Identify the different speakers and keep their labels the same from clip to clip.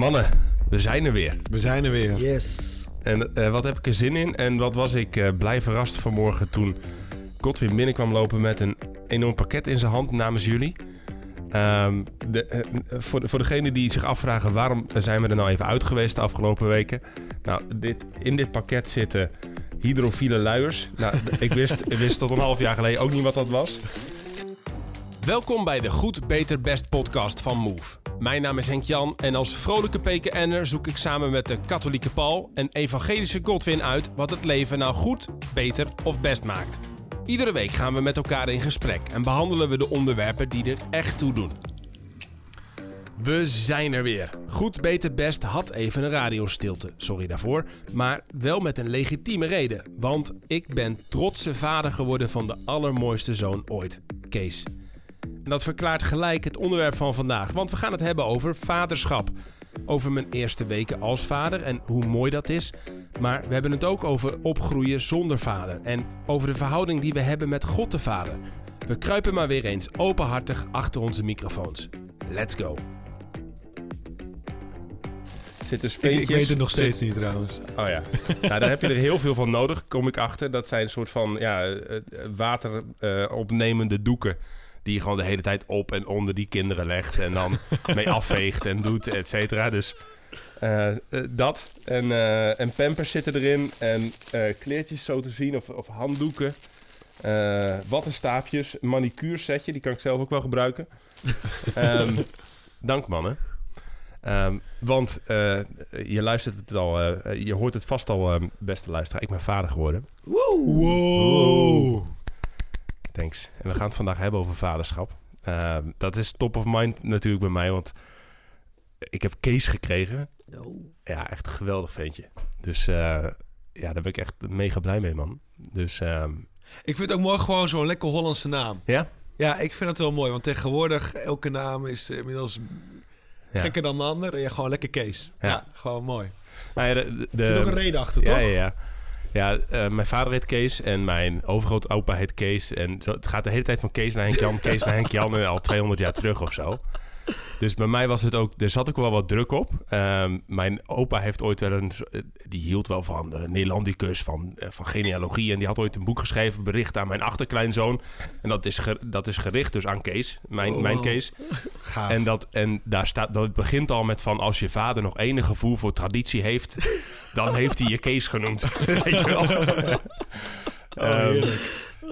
Speaker 1: Mannen, we zijn er weer.
Speaker 2: We zijn er weer.
Speaker 3: Yes.
Speaker 1: En eh, wat heb ik er zin in? En wat was ik eh, blij verrast vanmorgen toen Godwin binnenkwam lopen met een enorm pakket in zijn hand namens jullie. Ehm, de, eh, voor, de, voor degenen die zich afvragen waarom zijn we er nou even uit geweest de afgelopen weken. Nou, dit, in dit pakket zitten hydrofiele luiers. Nou, ik wist, ik wist tot een half jaar geleden ook niet wat dat was. Welkom bij de Goed, Beter, Best podcast van Move. Mijn naam is Henk Jan en als vrolijke PKN'er zoek ik samen met de katholieke Paul en evangelische Godwin uit wat het leven nou goed, beter of best maakt. Iedere week gaan we met elkaar in gesprek en behandelen we de onderwerpen die er echt toe doen. We zijn er weer. Goed, beter, best had even een radiostilte. Sorry daarvoor. Maar wel met een legitieme reden. Want ik ben trotse vader geworden van de allermooiste zoon ooit, Kees. En dat verklaart gelijk het onderwerp van vandaag. Want we gaan het hebben over vaderschap. Over mijn eerste weken als vader en hoe mooi dat is. Maar we hebben het ook over opgroeien zonder vader. En over de verhouding die we hebben met God de Vader. We kruipen maar weer eens openhartig achter onze microfoons. Let's go. Zitten
Speaker 2: Ik,
Speaker 1: speentjes.
Speaker 2: ik weet het nog steeds niet trouwens.
Speaker 1: Oh ja. nou, daar heb je er heel veel van nodig, kom ik achter. Dat zijn een soort van ja, eh, eh, wateropnemende doeken. Die je gewoon de hele tijd op en onder die kinderen legt. En dan mee afveegt en doet, et cetera. Dus eh, eh, dat. En, eh, en pampers zitten erin. En eh, kleertjes zo te zien. Of, of handdoeken. Eh wattenstaafjes. Een manicuursetje. Die kan ik zelf ook wel gebruiken. Ehm, dank mannen. Ehm, want eh, je luistert het al, eh, je hoort het vast al, eh, beste luisteraar. Ik ben vader geworden.
Speaker 2: Wow.
Speaker 1: Thanks. En we gaan het vandaag hebben over vaderschap. Ehm, dat is top of mind natuurlijk bij mij, want ik heb Kees gekregen.
Speaker 3: Oh.
Speaker 1: Ja, echt een geweldig ventje. Dus eh, ja, daar ben ik echt mega blij mee, man. Dus ehm,
Speaker 2: Ik vind het ook mooi gewoon zo'n lekker Hollandse naam.
Speaker 1: ja.
Speaker 2: Ja, ik vind het wel mooi. Want tegenwoordig, elke naam is inmiddels
Speaker 1: Ja.
Speaker 2: gekker dan de ander. En ja, gewoon lekker Kees. Ja,
Speaker 1: Ja.
Speaker 2: gewoon mooi.
Speaker 1: Nou ja, de, de,
Speaker 2: Er zit ook een reden achter, toch?
Speaker 1: Ja, ja, ja. Ja, eh, mijn vader heet Kees en mijn overgrootopa heet Kees. En zo, het gaat de hele tijd van Kees naar Henk Jan, Kees naar Henk Jan en al 200 jaar terug of zo. Dus bij mij was het ook, er zat ook wel wat druk op. Ehm, mijn opa heeft ooit wel een, die hield wel van de Nederlandicus, van, eh, van genealogie. En die had ooit een boek geschreven, bericht aan mijn achterkleinzoon. En dat is, ge- dat is gericht dus aan Kees, mijn,
Speaker 3: Oh,
Speaker 1: mijn. Kees.
Speaker 2: Gaaf.
Speaker 1: En, dat, en daar staat, dat begint al met van als je vader nog enig gevoel voor traditie heeft, dan heeft hij je Kees genoemd. Weet je wel?
Speaker 2: Oh,
Speaker 1: Ehm.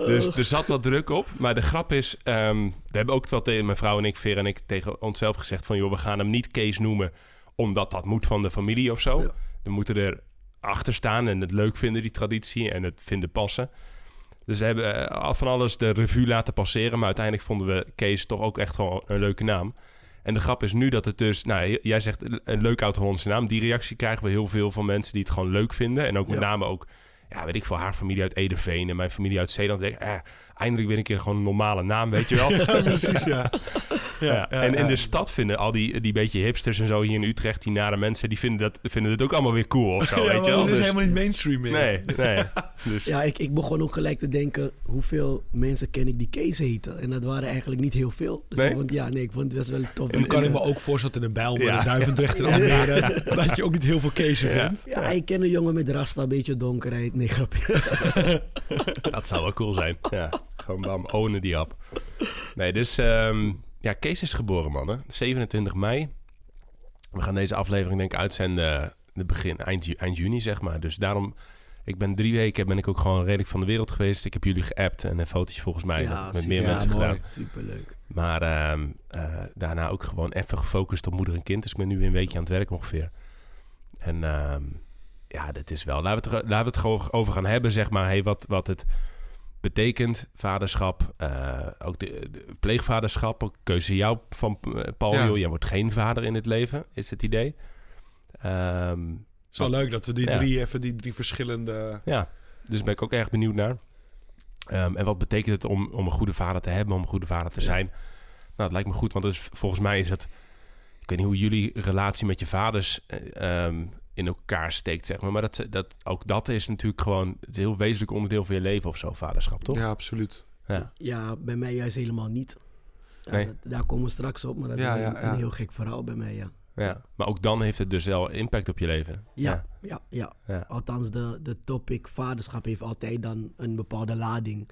Speaker 1: Dus er zat wat druk op. Maar de grap is, ehm, we hebben ook wel tegen mijn vrouw en ik, Veer en ik, tegen onszelf gezegd van joh, we gaan hem niet Kees noemen, omdat dat moet van de familie of zo.
Speaker 3: Ja.
Speaker 1: We moeten er achter staan en het leuk vinden, die traditie, en het vinden passen. Dus we hebben eh, van alles de revue laten passeren. Maar uiteindelijk vonden we Kees toch ook echt wel een leuke naam. En de grap is nu dat het dus... Nou, jij zegt een leuk oud-Hollandse naam. Die reactie krijgen we heel veel van mensen die het gewoon leuk vinden. En ook met
Speaker 3: Ja.
Speaker 1: name ook... Ja, weet ik veel, haar familie uit Edeveen en mijn familie uit Zeeland. Eh, eindelijk weer een keer gewoon een normale naam, weet je wel.
Speaker 2: Ja, precies, ja.
Speaker 1: Ja,
Speaker 2: ja,
Speaker 1: en in
Speaker 2: ja.
Speaker 1: de stad vinden al die, die beetje hipsters en zo hier in Utrecht, die nare mensen, die vinden, dat, vinden het ook allemaal weer cool of zo,
Speaker 2: Ja,
Speaker 1: weet je wel.
Speaker 2: dat is
Speaker 1: Dus-
Speaker 2: helemaal niet mainstream meer.
Speaker 1: nee, nee. Dus,
Speaker 3: Ja, ik, ik begon ook gelijk te denken, hoeveel mensen ken ik die Kees heten? En dat waren eigenlijk niet heel veel. Dus
Speaker 1: Nee?
Speaker 3: ik vond, ja, nee, ik vond het best wel tof.
Speaker 2: Dan kan ik me ook voorstellen in een bijl met
Speaker 1: Ja.
Speaker 2: een Duivendrecht en Almere... dat je ook niet heel veel Keesen
Speaker 1: Ja.
Speaker 2: vindt.
Speaker 3: Ja, ik ken een jongen met rasta, een beetje donkerheid. Nee, grapje.
Speaker 1: Dat zou wel cool zijn. Ja, gewoon bam, ownen die app. Nee, dus ehm, ja, Kees is geboren, mannen. 27 mei. We gaan deze aflevering denk ik uitzenden eh, de begin, eind, eind juni, zeg maar. Dus daarom, ik ben drie weken ben ik ook gewoon redelijk van de wereld geweest. Ik heb jullie geappt en een fotootje volgens mij
Speaker 3: Ja,
Speaker 1: nog met meer
Speaker 2: Ja,
Speaker 1: mensen
Speaker 2: mooi.
Speaker 1: gedaan.
Speaker 3: Superleuk.
Speaker 1: Maar ehm, eh, daarna ook gewoon even gefocust op moeder en kind. Dus ik ben nu weer een weekje aan het werk ongeveer. En ehm, ja, dat is wel. Laten we, het, laten we het gewoon over gaan hebben, zeg maar. Hey, wat, wat het betekent, vaderschap. eh, ook de, de pleegvaderschap. Ook keuze jou van eh, Paul.
Speaker 2: Ja.
Speaker 1: joh, jij wordt geen vader in het leven, is het idee.
Speaker 2: Het is wel leuk dat we die
Speaker 1: Ja.
Speaker 2: drie, even die drie verschillende...
Speaker 1: ja, dus ben ik ook erg benieuwd naar. Ehm, en wat betekent het om, om een goede vader te hebben, om een goede vader te
Speaker 3: Ja.
Speaker 1: zijn? Nou, het lijkt me goed, want is, volgens mij is het... Ik weet niet hoe jullie relatie met je vaders eh, ehm, in elkaar steekt, zeg maar. Maar dat, dat, ook dat is natuurlijk gewoon... Het heel wezenlijk onderdeel van je leven of zo, vaderschap, toch?
Speaker 2: Ja, absoluut.
Speaker 1: Ja.
Speaker 3: Ja, bij mij juist helemaal niet. Ja,
Speaker 1: Nee.
Speaker 3: dat- daar komen we straks op, maar dat is
Speaker 2: Ja,
Speaker 3: een,
Speaker 2: ja.
Speaker 3: een heel gek verhaal bij mij, ja.
Speaker 1: Ja. Maar ook dan heeft het dus wel impact op je leven.
Speaker 3: Ja, ja, ja.
Speaker 1: Ja.
Speaker 3: Althans, de, de topic vaderschap heeft altijd dan een bepaalde lading.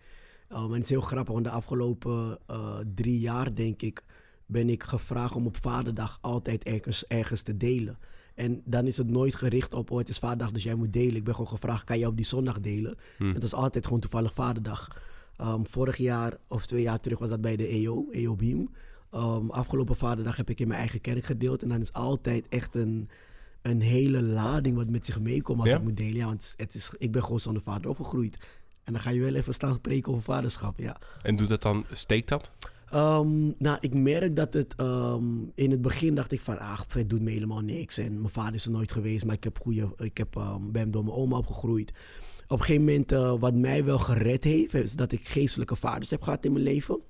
Speaker 3: Um, en het is heel grappig, want de afgelopen eh, drie jaar, denk ik, ben ik gevraagd om op vaderdag altijd ergens, ergens te delen. En dan is het nooit gericht op, oh het is vaderdag, dus jij moet delen. Ik ben gewoon gevraagd, kan je op die zondag delen?
Speaker 1: Hm.
Speaker 3: Het was altijd gewoon toevallig vaderdag. Um, vorig jaar of twee jaar terug was dat bij de EO, EO Beam. Um, afgelopen vaderdag heb ik in mijn eigen kerk gedeeld. En dan is altijd echt een, een hele lading wat met zich meekomt als
Speaker 1: Ja?
Speaker 3: ik moet delen. Ja, want het is, ik ben gewoon zonder vader opgegroeid. En dan ga je wel even staan spreken over vaderschap, ja.
Speaker 1: En doet dat dan, steekt dat?
Speaker 3: Ehm, nou, ik merk dat het ehm, in het begin dacht ik van, ach, het doet me helemaal niks. En mijn vader is er nooit geweest, maar ik heb goede, ik heb, ehm, ben door mijn oma opgegroeid. Op een gegeven moment, eh, wat mij wel gered heeft, is dat ik geestelijke vaders heb gehad in mijn leven.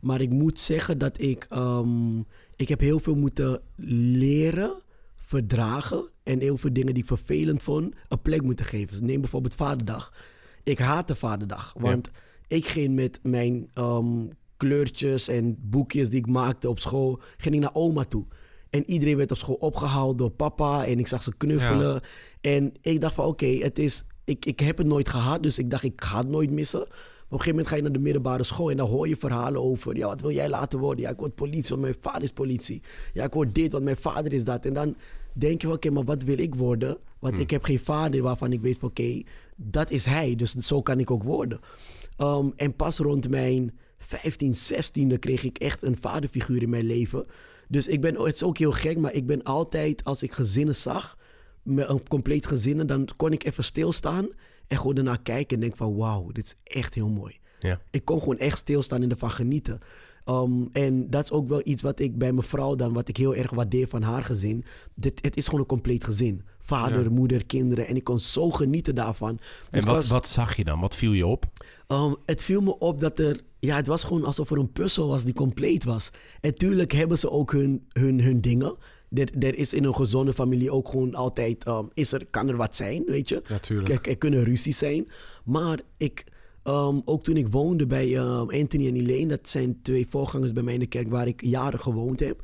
Speaker 3: Maar ik moet zeggen dat ik, ik heb heel veel moeten leren, verdragen en heel veel dingen die ik vervelend vond, een plek moeten geven. Dus neem bijvoorbeeld Vaderdag. Ik haat de Vaderdag, want ik ging met mijn kleurtjes en boekjes die ik maakte op school, ging ik naar oma toe. En iedereen werd op school opgehaald door papa en ik zag ze knuffelen. En ik dacht van oké, het is, ik, ik heb het nooit gehad, dus ik dacht ik ga het nooit missen. Maar op een gegeven moment ga je naar de middelbare school en dan hoor je verhalen over, ja wat wil jij laten worden? Ja ik word politie, want mijn vader is politie. Ja ik word dit, want mijn vader is dat. En dan denk je van oké, maar wat wil ik worden? Want ik heb geen vader waarvan ik weet van oké, dat is hij, dus zo kan ik ook worden. Um, en pas rond mijn 15, 16e kreeg ik echt een vaderfiguur in mijn leven. Dus ik ben, het is ook heel gek, maar ik ben altijd, als ik gezinnen zag, met een compleet gezinnen, dan kon ik even stilstaan en gewoon daarna kijken en denk van wauw, dit is echt heel mooi.
Speaker 1: Ja.
Speaker 3: Ik kon gewoon echt stilstaan en ervan genieten. Um, en dat is ook wel iets wat ik bij mijn vrouw dan, wat ik heel erg waardeer van haar gezin. Dit, het is gewoon een compleet gezin. Vader,
Speaker 2: Ja.
Speaker 3: moeder, kinderen. En ik kon zo genieten daarvan. Dus
Speaker 1: En
Speaker 3: ik
Speaker 1: wat,
Speaker 3: was-
Speaker 1: wat zag je dan? Wat viel je op?
Speaker 3: Um, het viel me op dat er... Ja, het was gewoon alsof er een puzzel was die compleet was. En tuurlijk hebben ze ook hun, hun, hun dingen. Er, er is in een gezonde familie ook gewoon altijd... um, is er, kan er wat zijn, weet je?
Speaker 2: Natuurlijk.
Speaker 3: Er, er kunnen ruzies zijn. Maar ik... um, ook toen ik woonde bij Anthony en Elaine... dat zijn twee voorgangers bij mij in de kerk... waar ik jaren gewoond heb...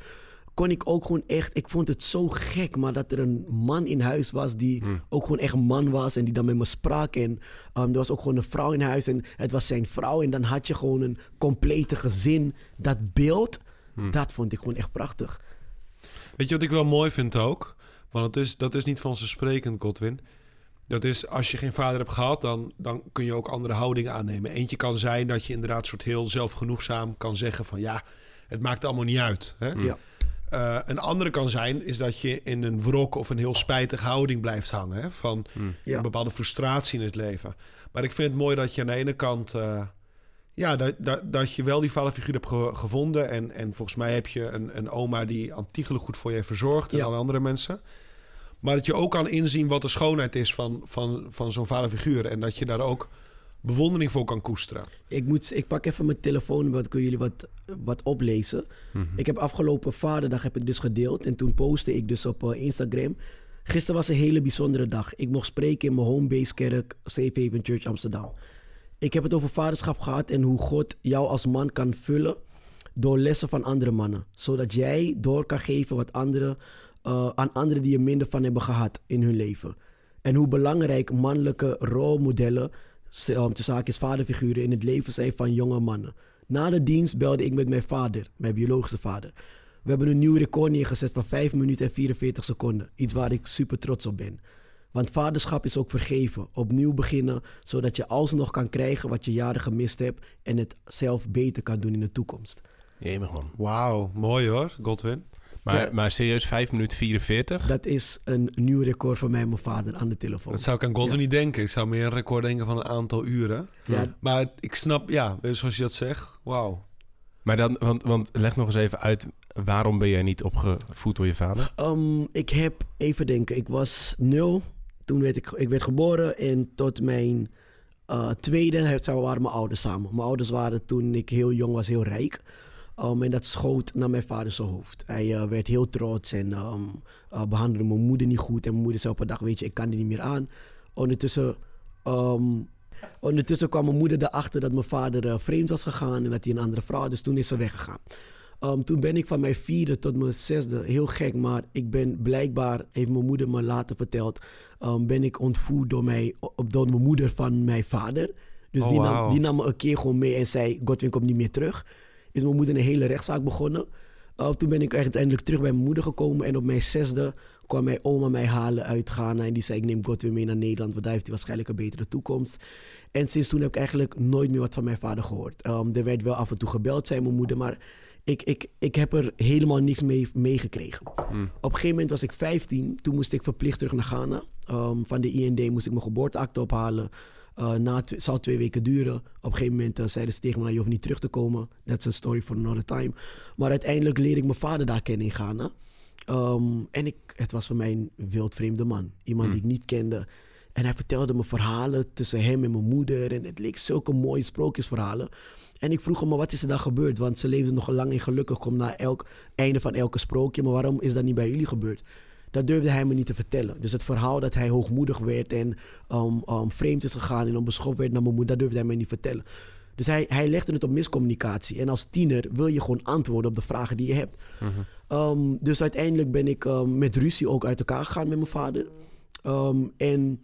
Speaker 3: kon ik ook gewoon echt... Ik vond het zo gek, maar dat er een man in huis was... die ook gewoon echt een man was en die dan met me sprak. En um, er was ook gewoon een vrouw in huis en het was zijn vrouw. En dan had je gewoon een complete gezin. Dat beeld, dat vond ik gewoon echt prachtig.
Speaker 2: Weet je wat ik wel mooi vind ook? Want het is, dat is niet vanzelfsprekend, Godwin. Dat is, als je geen vader hebt gehad, dan, dan kun je ook andere houdingen aannemen. Eentje kan zijn dat je inderdaad soort heel zelfgenoegzaam kan zeggen van... ja, het maakt allemaal niet uit. Hè?
Speaker 3: Ja.
Speaker 2: Eh, een andere kan zijn, is dat je in een wrok of een heel spijtige houding blijft hangen. Hè? Van
Speaker 3: Ja.
Speaker 2: een bepaalde frustratie in het leven. Maar ik vind het mooi dat je aan de ene kant... eh, ja, dat, dat, dat je wel die vaderfiguur hebt ge- gevonden. En, en volgens mij heb je een, een oma die antiegelijk goed voor je heeft verzorgd. En
Speaker 3: Ja.
Speaker 2: alle andere mensen. Maar dat je ook kan inzien wat de schoonheid is van, van, van zo'n vaderfiguur. En dat je daar ook bewondering voor kan koesteren.
Speaker 3: Ik, moet, ik pak even mijn telefoon, wat kun jullie wat, wat oplezen. Ik heb afgelopen vaderdag heb ik dus gedeeld. En toen postte ik dus op eh, Instagram. Gisteren was een hele bijzondere dag. Ik mocht spreken in mijn homebase kerk, Safe Haven Church Amsterdam. Ik heb het over vaderschap gehad en hoe God jou als man kan vullen door lessen van andere mannen. Zodat jij door kan geven wat anderen, eh, aan anderen die er minder van hebben gehad in hun leven. En hoe belangrijk mannelijke rolmodellen, um, tussen haakjes vaderfiguren, in het leven zijn van jonge mannen. Na de dienst belde ik met mijn vader, mijn biologische vader. We hebben een nieuw record neergezet van 5 minuten en 44 seconden. Iets waar ik super trots op ben. Want vaderschap is ook vergeven. Opnieuw beginnen, zodat je alsnog kan krijgen wat je jaren gemist hebt en het zelf beter kan doen in de toekomst.
Speaker 1: Jemig man.
Speaker 2: Wauw, mooi hoor, Godwin.
Speaker 1: Maar,
Speaker 3: Ja.
Speaker 1: maar serieus, 5 minuten 44?
Speaker 3: Dat is een nieuw record voor mij en mijn vader aan de telefoon.
Speaker 2: Dat zou ik aan Godwin
Speaker 3: Ja.
Speaker 2: niet denken. Ik zou meer een record denken van een aantal uren.
Speaker 3: Ja,
Speaker 2: Maar ik snap, ja, zoals je dat zegt. Wauw.
Speaker 1: Maar dan, want, want leg nog eens even uit, waarom ben jij niet opgevoed door je vader?
Speaker 3: Ehm, ik heb, even denken, ik was nul. Toen werd ik, ik werd geboren en tot mijn eh, tweede het- waren mijn ouders samen. Mijn ouders waren toen ik heel jong was heel rijk. Um, en dat schoot naar mijn vader zijn hoofd. Hij eh, werd heel trots en ehm, eh, behandelde mijn moeder niet goed. En mijn moeder zei op een dag, weet je, ik kan er niet meer aan. Ondertussen, ehm, ondertussen kwam mijn moeder erachter dat mijn vader eh, vreemd was gegaan en dat hij een andere vrouw had. Dus toen is ze weggegaan. Toen ben ik van mijn vierde tot mijn zesde, heel gek, maar ik ben blijkbaar, heeft mijn moeder me later verteld, ben ik ontvoerd door, mij, door mijn moeder van mijn vader. Dus
Speaker 1: Oh,
Speaker 3: die, nam, die nam me een keer gewoon mee en zei, Godwin komt niet meer terug. Is mijn moeder een hele rechtszaak begonnen. Uh, toen ben ik uiteindelijk terug bij mijn moeder gekomen en op mijn zesde kwam mijn oma mij halen uit Ghana en die zei, ik neem Godwin mee naar Nederland, want daar heeft hij waarschijnlijk een betere toekomst. En sinds toen heb ik eigenlijk nooit meer wat van mijn vader gehoord. Um, er werd wel af en toe gebeld, zei mijn moeder, maar ik, ik, ik heb er helemaal niks mee meegekregen.
Speaker 1: Hmm.
Speaker 3: Op een gegeven moment was ik 15, toen moest ik verplicht terug naar Ghana. Um, van de IND moest ik mijn geboorteakte ophalen. Uh, na het zal twee weken duren. Op een gegeven moment uh, zeiden ze tegen me, je hoeft niet terug te komen. That's a story for another time. Maar uiteindelijk leerde ik mijn vader daar kennen in Ghana. Um, en ik, het was voor mij een wildvreemde man. Iemand die ik niet kende. En hij vertelde me verhalen tussen hem en mijn moeder. En het leek zulke mooie sprookjesverhalen. En ik vroeg hem, maar wat is er dan gebeurd? Want ze leefden nog lang en gelukkig. Kom na elk einde van elke sprookje. Maar waarom is dat niet bij jullie gebeurd? Dat durfde hij me niet te vertellen. Dus het verhaal dat hij hoogmoedig werd en um, um, vreemd is gegaan en onbeschoft werd naar mijn moeder, dat durfde hij me niet vertellen. Dus hij, hij legde het op miscommunicatie. En als tiener wil je gewoon antwoorden op de vragen die je hebt. Um, dus uiteindelijk ben ik um, met ruzie ook uit elkaar gegaan met mijn vader. Um, en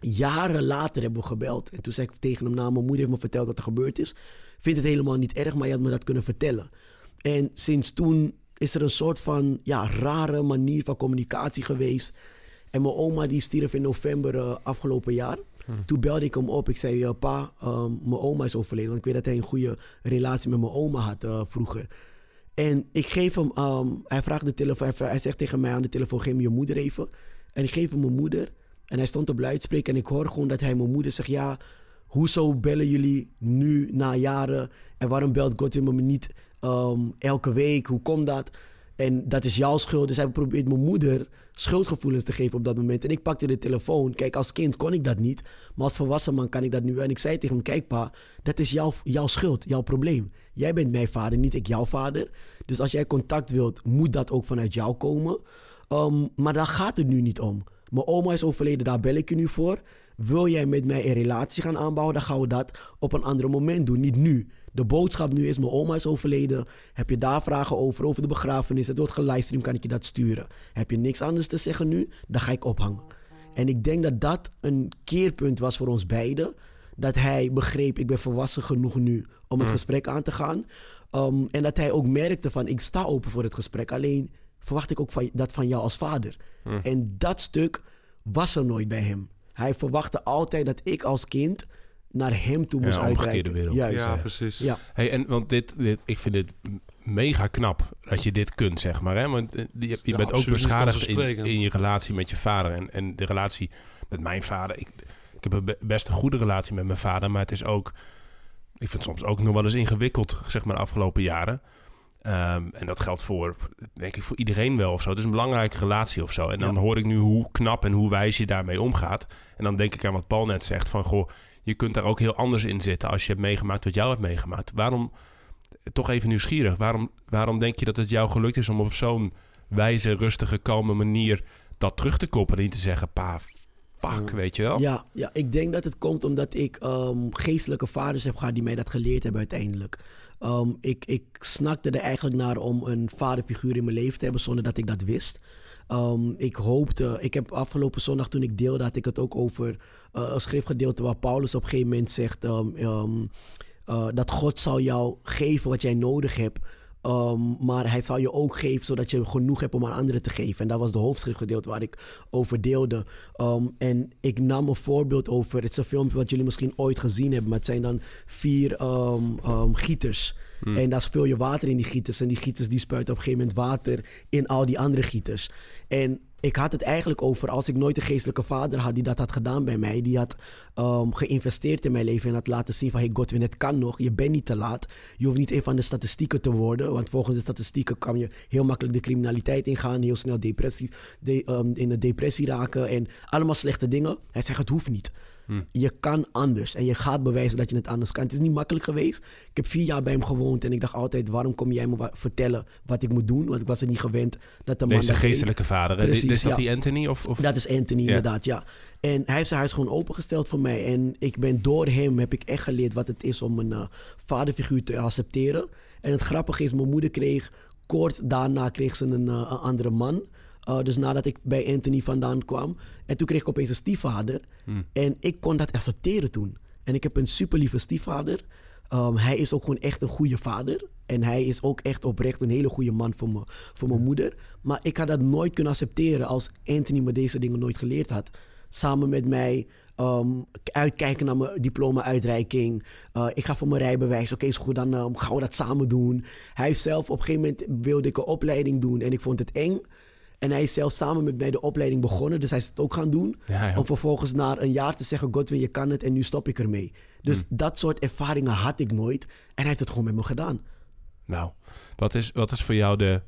Speaker 3: jaren later hebben we gebeld. En toen zei ik tegen hem, nou, mijn moeder heeft me verteld wat er gebeurd is. Vind het helemaal niet erg, maar je had me dat kunnen vertellen. En sinds toen is er een soort van ja, rare manier van communicatie geweest. En mijn oma die stierf in november uh, afgelopen jaar. Hmm. Toen belde ik hem op. Ik zei, uh, pa, um, mijn oma is overleden. Want ik weet dat hij een goede relatie met mijn oma had uh, vroeger. En ik geef hem, um, hij vraagt de telefoon, hij, vraagt, hij, zegt tegen mij aan de telefoon, geef me je moeder even. En ik geef hem mijn moeder. En hij stond op luidspreker en ik hoor gewoon dat hij mijn moeder zegt, ja, hoezo bellen jullie nu na jaren? En waarom belt Godwin me niet um, elke week? Hoe komt dat? En dat is jouw schuld. Dus hij probeert mijn moeder schuldgevoelens te geven op dat moment. En ik pakte de telefoon. Kijk, als kind kon ik dat niet. Maar als volwassen man kan ik dat nu. En ik zei tegen hem, kijk pa, dat is jouw, jouw schuld, jouw probleem. Jij bent mijn vader, niet ik jouw vader. Dus als jij contact wilt, moet dat ook vanuit jou komen. Um, maar daar gaat het nu niet om. Mijn oma is overleden, daar bel ik je nu voor. Wil jij met mij een relatie gaan aanbouwen, dan gaan we dat op een ander moment doen, niet nu. De boodschap nu is, mijn oma is overleden. Heb je daar vragen over, over de begrafenis? Het wordt gelivestreamd, kan ik je dat sturen. Heb je niks anders te zeggen nu? Dan ga ik ophangen. En ik denk dat dat een keerpunt was voor ons beiden. Dat hij begreep, ik ben volwassen genoeg nu om het mm. gesprek aan te gaan. Um, en dat hij ook merkte van, ik sta open voor het gesprek. Alleen verwacht ik ook van, dat van jou als vader. Mm. En dat stuk was er nooit bij hem. Hij verwachtte altijd dat ik als kind naar hem toe moest
Speaker 1: ja,
Speaker 3: uitreiken.
Speaker 1: wereld.
Speaker 3: Juist.
Speaker 2: Ja, precies.
Speaker 3: Ja.
Speaker 1: Hey, en want dit, dit, ik vind dit mega knap dat je dit kunt, zeg maar. Hè? Want je, je
Speaker 2: Ja,
Speaker 1: bent ook beschadigd in, in je relatie met je vader. En, en de relatie met mijn vader. Ik, ik heb een be- best een goede relatie met mijn vader. Maar het is ook... Ik vind het soms ook nog wel eens ingewikkeld, zeg maar, de afgelopen jaren. Ehm, en dat geldt voor, denk ik, voor iedereen wel of zo. Het is een belangrijke relatie of zo. En dan
Speaker 3: Ja.
Speaker 1: hoor ik nu hoe knap en hoe wijs je daarmee omgaat. En dan denk ik aan wat Paul net zegt. Van, goh, je kunt daar ook heel anders in zitten als je hebt meegemaakt wat jou hebt meegemaakt. Waarom, toch even nieuwsgierig, waarom, waarom denk je dat het jou gelukt is om op zo'n wijze, rustige, kalme manier dat terug te koppelen? Niet te zeggen, pa, fuck, weet je wel?
Speaker 3: Ja, ja, ik denk dat het komt omdat ik ehm, geestelijke vaders heb gehad die mij dat geleerd hebben uiteindelijk. Ehm, ik, ik snakte er eigenlijk naar om een vaderfiguur in mijn leven te hebben zonder dat ik dat wist. Ehm, ik hoopte, ik heb afgelopen zondag toen ik deelde, had ik het ook over uh, een schriftgedeelte waar Paulus op een gegeven moment zegt um, um, uh, dat God zal jou geven wat jij nodig hebt. Maar hij zal je ook geven zodat je genoeg hebt om aan anderen te geven. En dat was de hoofdschriftgedeelte waar ik over deelde. En ik nam een voorbeeld over. Het is een filmpje wat jullie misschien ooit gezien hebben. Maar het zijn dan vier gieters. Hmm. En daar speel je water in die gieters. En die gieters die spuiten op een gegeven moment water in al die andere gieters. En ik had het eigenlijk over als ik nooit een geestelijke vader had die dat had gedaan bij mij. Die had um, geïnvesteerd in mijn leven en had laten zien van... hey Godwin, het kan nog, je bent niet te laat. Je hoeft niet een van de statistieken te worden. Want volgens de statistieken kan je heel makkelijk de criminaliteit ingaan. Heel snel depressie, de, um, in de depressie raken en allemaal slechte dingen. Hij zegt het hoeft niet. Hmm. Je kan anders en je gaat bewijzen dat je het anders kan. Het is niet makkelijk geweest. Ik heb vier jaar bij hem gewoond en ik dacht altijd... waarom kom jij me vertellen wat ik moet doen? Want ik was er niet gewend dat de man...
Speaker 1: Deze geestelijke vader?
Speaker 3: Precies,
Speaker 1: is dat
Speaker 3: ja.
Speaker 1: die Anthony? Of, of?
Speaker 3: Dat is Anthony,
Speaker 1: Ja.
Speaker 3: inderdaad, ja. En hij heeft zijn huis gewoon opengesteld voor mij. En ik ben door hem, heb ik echt geleerd wat het is om een uh, vaderfiguur te accepteren. En het grappige is, mijn moeder kreeg kort daarna kreeg ze een, eh, een andere man. Uh, dus nadat ik bij Anthony vandaan kwam. En toen kreeg ik opeens een stiefvader.
Speaker 1: Hmm.
Speaker 3: En ik kon dat accepteren toen. En ik heb een super lieve stiefvader. Um, hij is ook gewoon echt een goede vader. En hij is ook echt oprecht een hele goede man voor, me, voor mijn moeder. Maar ik had dat nooit kunnen accepteren als Anthony me deze dingen nooit geleerd had. Samen met mij um, uitkijken naar mijn diploma-uitreiking. Uh, ik ga voor mijn rijbewijs. Oké, okay, is goed, dan um, gaan we dat samen doen. Hij zelf, op een gegeven moment wilde ik een opleiding doen en ik vond het eng. En hij is zelf samen met mij de opleiding begonnen, dus hij is het ook gaan doen.
Speaker 1: Ja, ja.
Speaker 3: Om vervolgens na een jaar te zeggen, Godwin, je kan het en nu stop ik ermee. Dus
Speaker 1: Hmm.
Speaker 3: dat soort ervaringen had ik nooit. En hij heeft het gewoon met me gedaan.
Speaker 1: Nou, wat is, wat is voor jou de...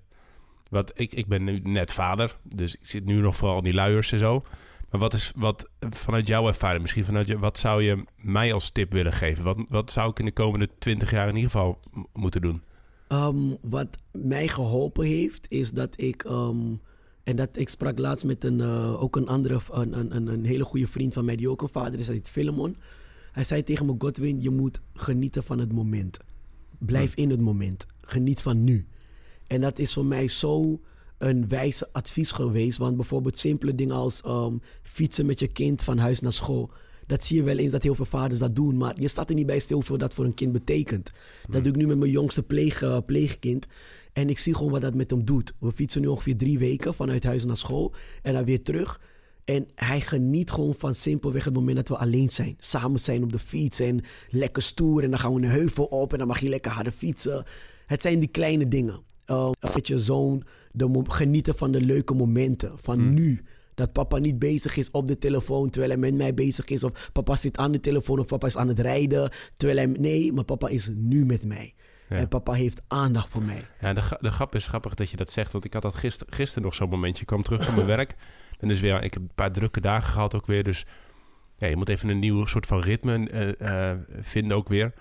Speaker 1: Wat, ik, ik ben nu net vader, dus ik zit nu nog vooral in die luiers en zo. Maar wat is wat vanuit jouw ervaring, misschien vanuit je, wat zou je mij als tip willen geven? Wat, wat zou ik in de komende twintig jaar in ieder geval moeten doen?
Speaker 3: Um, wat mij geholpen heeft, is dat ik. Um, en dat ik sprak laatst met een, uh, ook een andere, een, een, een hele goede vriend van mij, die ook een vader is, hij heet Philemon. Hij zei tegen me: Godwin, je moet genieten van het moment. Blijf in het moment. Geniet van nu. En dat is voor mij zo een wijze advies geweest. Want bijvoorbeeld simpele dingen als um, fietsen met je kind van huis naar school. Dat zie je wel eens dat heel veel vaders dat doen. Maar je staat er niet bij stil voor dat voor een kind betekent. Dat doe ik nu met mijn jongste pleeg, uh, pleegkind. En ik zie gewoon wat dat met hem doet. We fietsen nu ongeveer drie weken vanuit huis naar school. En dan weer terug. En hij geniet gewoon van simpelweg het moment dat we alleen zijn. Samen zijn op de fiets en lekker stoer. En dan gaan we een heuvel op en dan mag je lekker harder fietsen. Het zijn die kleine dingen. Uh, met je zoon de genieten van de leuke momenten. Van hmm. nu. Dat papa niet bezig is op de telefoon terwijl hij met mij bezig is. Of papa zit aan de telefoon of papa is aan het rijden. Terwijl hij... Nee, maar papa is nu met mij. Ja. En papa heeft aandacht voor mij.
Speaker 1: Ja, de, de grap is grappig dat je dat zegt. Want ik had dat gister, gisteren nog zo'n momentje. Ik kwam terug van mijn werk. En dus weer, ik heb een paar drukke dagen gehad ook weer. Dus ja, je moet even een nieuw soort van ritme uh, uh, vinden ook weer.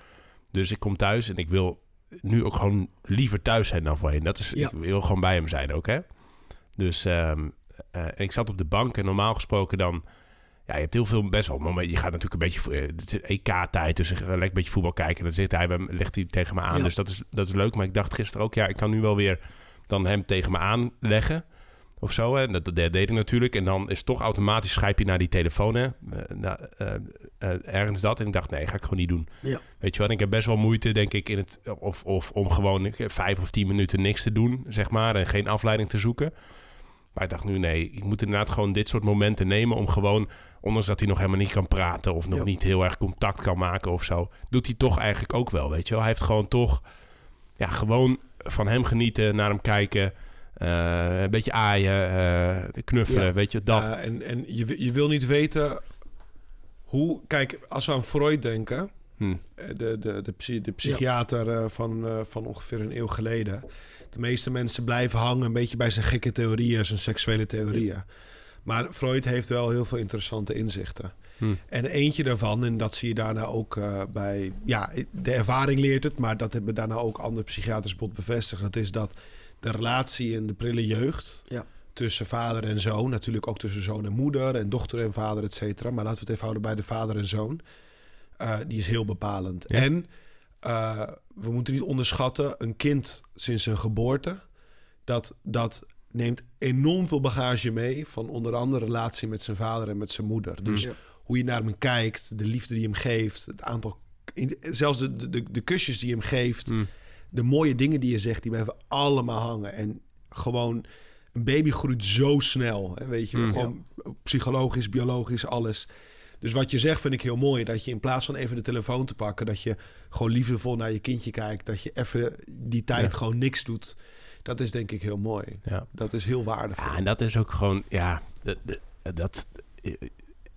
Speaker 1: Dus ik kom thuis en ik wil nu ook gewoon liever thuis zijn dan voorheen. Dat is, ja. Ik wil gewoon bij hem zijn ook, hè. Dus um, uh, ik zat op de bank en normaal gesproken dan... Ja, je hebt heel veel best wel momenten. Je gaat natuurlijk een beetje... Het is EK-tijd, dus ik ga lekker een beetje voetbal kijken. Dan zit hij, legt hij tegen me aan. Ja. Dus dat is, dat is leuk. Maar ik dacht gisteren ook, ja, ik kan nu wel weer dan hem tegen me aanleggen. Of zo, hè. Dat, dat deed ik natuurlijk. En dan is toch automatisch schrijf je naar die telefoon, hè. Uh, uh, ergens dat. En ik dacht, nee, ga ik gewoon niet doen.
Speaker 3: Ja.
Speaker 1: Weet je wel, en ik heb best wel moeite, denk ik, in het... Of, of om gewoon vijf of tien minuten niks te doen, zeg maar. En geen afleiding te zoeken. Maar ik dacht nu, nee, ik moet inderdaad gewoon dit soort momenten nemen... om gewoon, ondanks dat hij nog helemaal niet kan praten... of nog ja. niet heel erg contact kan maken of zo... doet hij toch eigenlijk ook wel, weet je wel. Hij heeft gewoon toch... Ja, gewoon van hem genieten, naar hem kijken... Uh, een beetje aaien, uh, knuffelen, ja. weet je, dat.
Speaker 2: Ja, en en je, je wil niet weten hoe... Kijk, als we aan Freud denken...
Speaker 1: Hm.
Speaker 2: De, de, de, psy, de psychiater ja. van, uh, van ongeveer een eeuw geleden. De meeste mensen blijven hangen een beetje bij zijn gekke theorieën, zijn seksuele theorieën. Ja. Maar Freud heeft wel heel veel interessante inzichten.
Speaker 1: Hm.
Speaker 2: En eentje daarvan, en dat zie je daarna ook uh, bij... Ja, de ervaring leert het, maar dat hebben daarna ook andere psychiaters bot bevestigd. Dat is dat de relatie in de prille jeugd
Speaker 3: ja.
Speaker 2: tussen vader en zoon... natuurlijk ook tussen zoon en moeder en dochter en vader, et cetera... maar laten we het even houden bij de vader en zoon... Uh, die is heel bepalend.
Speaker 1: Ja.
Speaker 2: En uh, we moeten niet onderschatten, een kind sinds zijn geboorte... dat, dat neemt enorm veel bagage mee... van onder andere relatie met zijn vader en met zijn moeder. Dus
Speaker 3: ja.
Speaker 2: hoe je naar hem kijkt, de liefde die hem geeft... het aantal, zelfs de, de, de kusjes die hem geeft...
Speaker 1: Mm.
Speaker 2: de mooie dingen die je zegt, die blijven allemaal hangen. En gewoon, een baby groeit zo snel. Hè, weet je,
Speaker 1: Mm.
Speaker 2: gewoon psychologisch, biologisch, alles. Dus wat je zegt vind ik heel mooi. Dat je in plaats van even de telefoon te pakken... dat je gewoon liefdevol naar je kindje kijkt. Dat je even die tijd
Speaker 1: Ja.
Speaker 2: gewoon niks doet. Dat is denk ik heel mooi.
Speaker 1: Ja.
Speaker 2: Dat is heel waardevol.
Speaker 1: Ja, en dat is ook gewoon, ja, dat, dat, eh,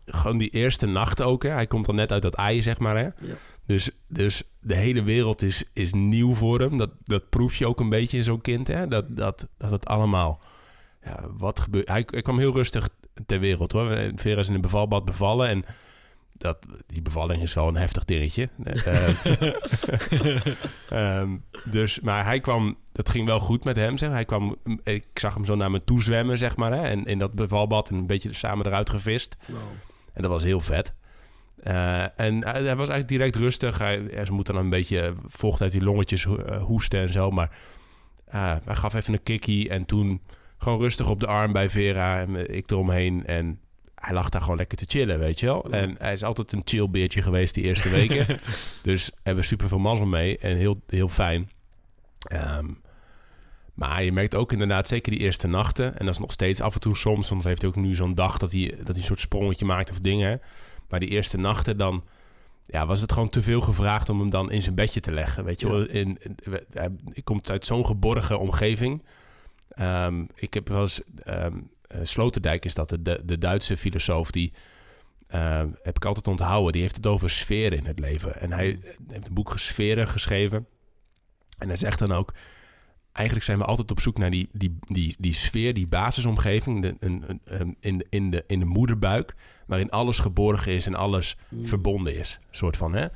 Speaker 1: gewoon die eerste nacht ook. Hè. Hij komt dan net uit dat ei, zeg maar. Hè.
Speaker 3: Ja.
Speaker 1: Dus, dus de hele wereld is, is nieuw voor hem. Dat, dat proef je ook een beetje in zo'n kind. Hè. Dat, dat, dat het allemaal, ja, wat gebeurt. Hij, hij kwam heel rustig ter wereld hoor. Vera is in een bevalbad bevallen en dat, die bevalling is wel een heftig dingetje. Eh, Ehm, dus, maar hij kwam, dat ging wel goed met hem. Zeg. Hij kwam, ik zag hem zo naar me toe zwemmen, zeg maar. Hè, en in dat bevalbad en een beetje samen eruit gevist.
Speaker 3: Wow.
Speaker 1: En dat was heel vet. Eh, en hij, hij was eigenlijk direct rustig. Hij, ze moeten dan een beetje vocht uit die longetjes eh, hoesten en zo. Maar hij gaf even een kikkie en toen gewoon rustig op de arm bij Vera en ik eromheen. En hij lag daar gewoon lekker te chillen, weet je wel. En hij is altijd een chill beertje geweest die eerste weken. dus hebben we super veel mazzel mee en heel, heel fijn. Ehm, maar je merkt ook inderdaad, zeker die eerste nachten... en dat is nog steeds af en toe soms... soms heeft hij ook nu zo'n dag dat hij, dat hij een soort sprongetje maakt of dingen. Maar die eerste nachten dan... Ja, was het gewoon te veel gevraagd om hem dan in zijn bedje te leggen. Weet je wel, in, in, hij, ik komt uit zo'n geborgen omgeving. Ehm, ik heb wel eens... eh, Sloterdijk is dat, de, de Duitse filosoof die... ehm, heb ik altijd onthouden. Die heeft het over sferen in het leven. En hij heeft een boek Sferen geschreven. En hij zegt dan ook... Eigenlijk zijn we altijd op zoek naar die, die, die, die sfeer, die basisomgeving... De, een, een, in, de, in, de, in de moederbuik... waarin alles geborgen is en alles verbonden is. Soort van, hè?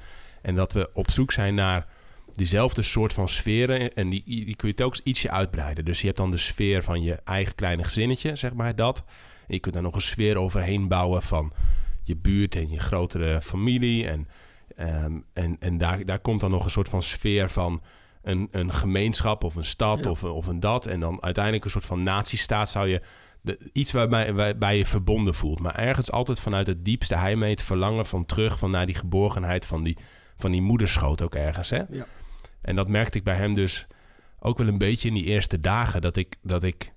Speaker 1: En dat we op zoek zijn naar diezelfde soort van sferen. En die, die kun je telkens ietsje uitbreiden. Dus je hebt dan de sfeer van je eigen kleine gezinnetje, zeg maar dat. En je kunt daar nog een sfeer overheen bouwen van je buurt en je grotere familie. En, ehm, en, en daar, daar komt dan nog een soort van sfeer van een, een gemeenschap of een stad
Speaker 3: Ja.
Speaker 1: of, of een dat. En dan uiteindelijk een soort van natiestaat zou je... De, iets waarbij, waarbij je verbonden voelt. Maar ergens altijd vanuit het diepste heimwee het verlangen van terug... van naar die geborgenheid van die, van die moederschoot ook ergens, hè?
Speaker 3: Ja.
Speaker 1: En dat merkte ik bij hem dus ook wel een beetje in die eerste dagen. Dat ik, dat ik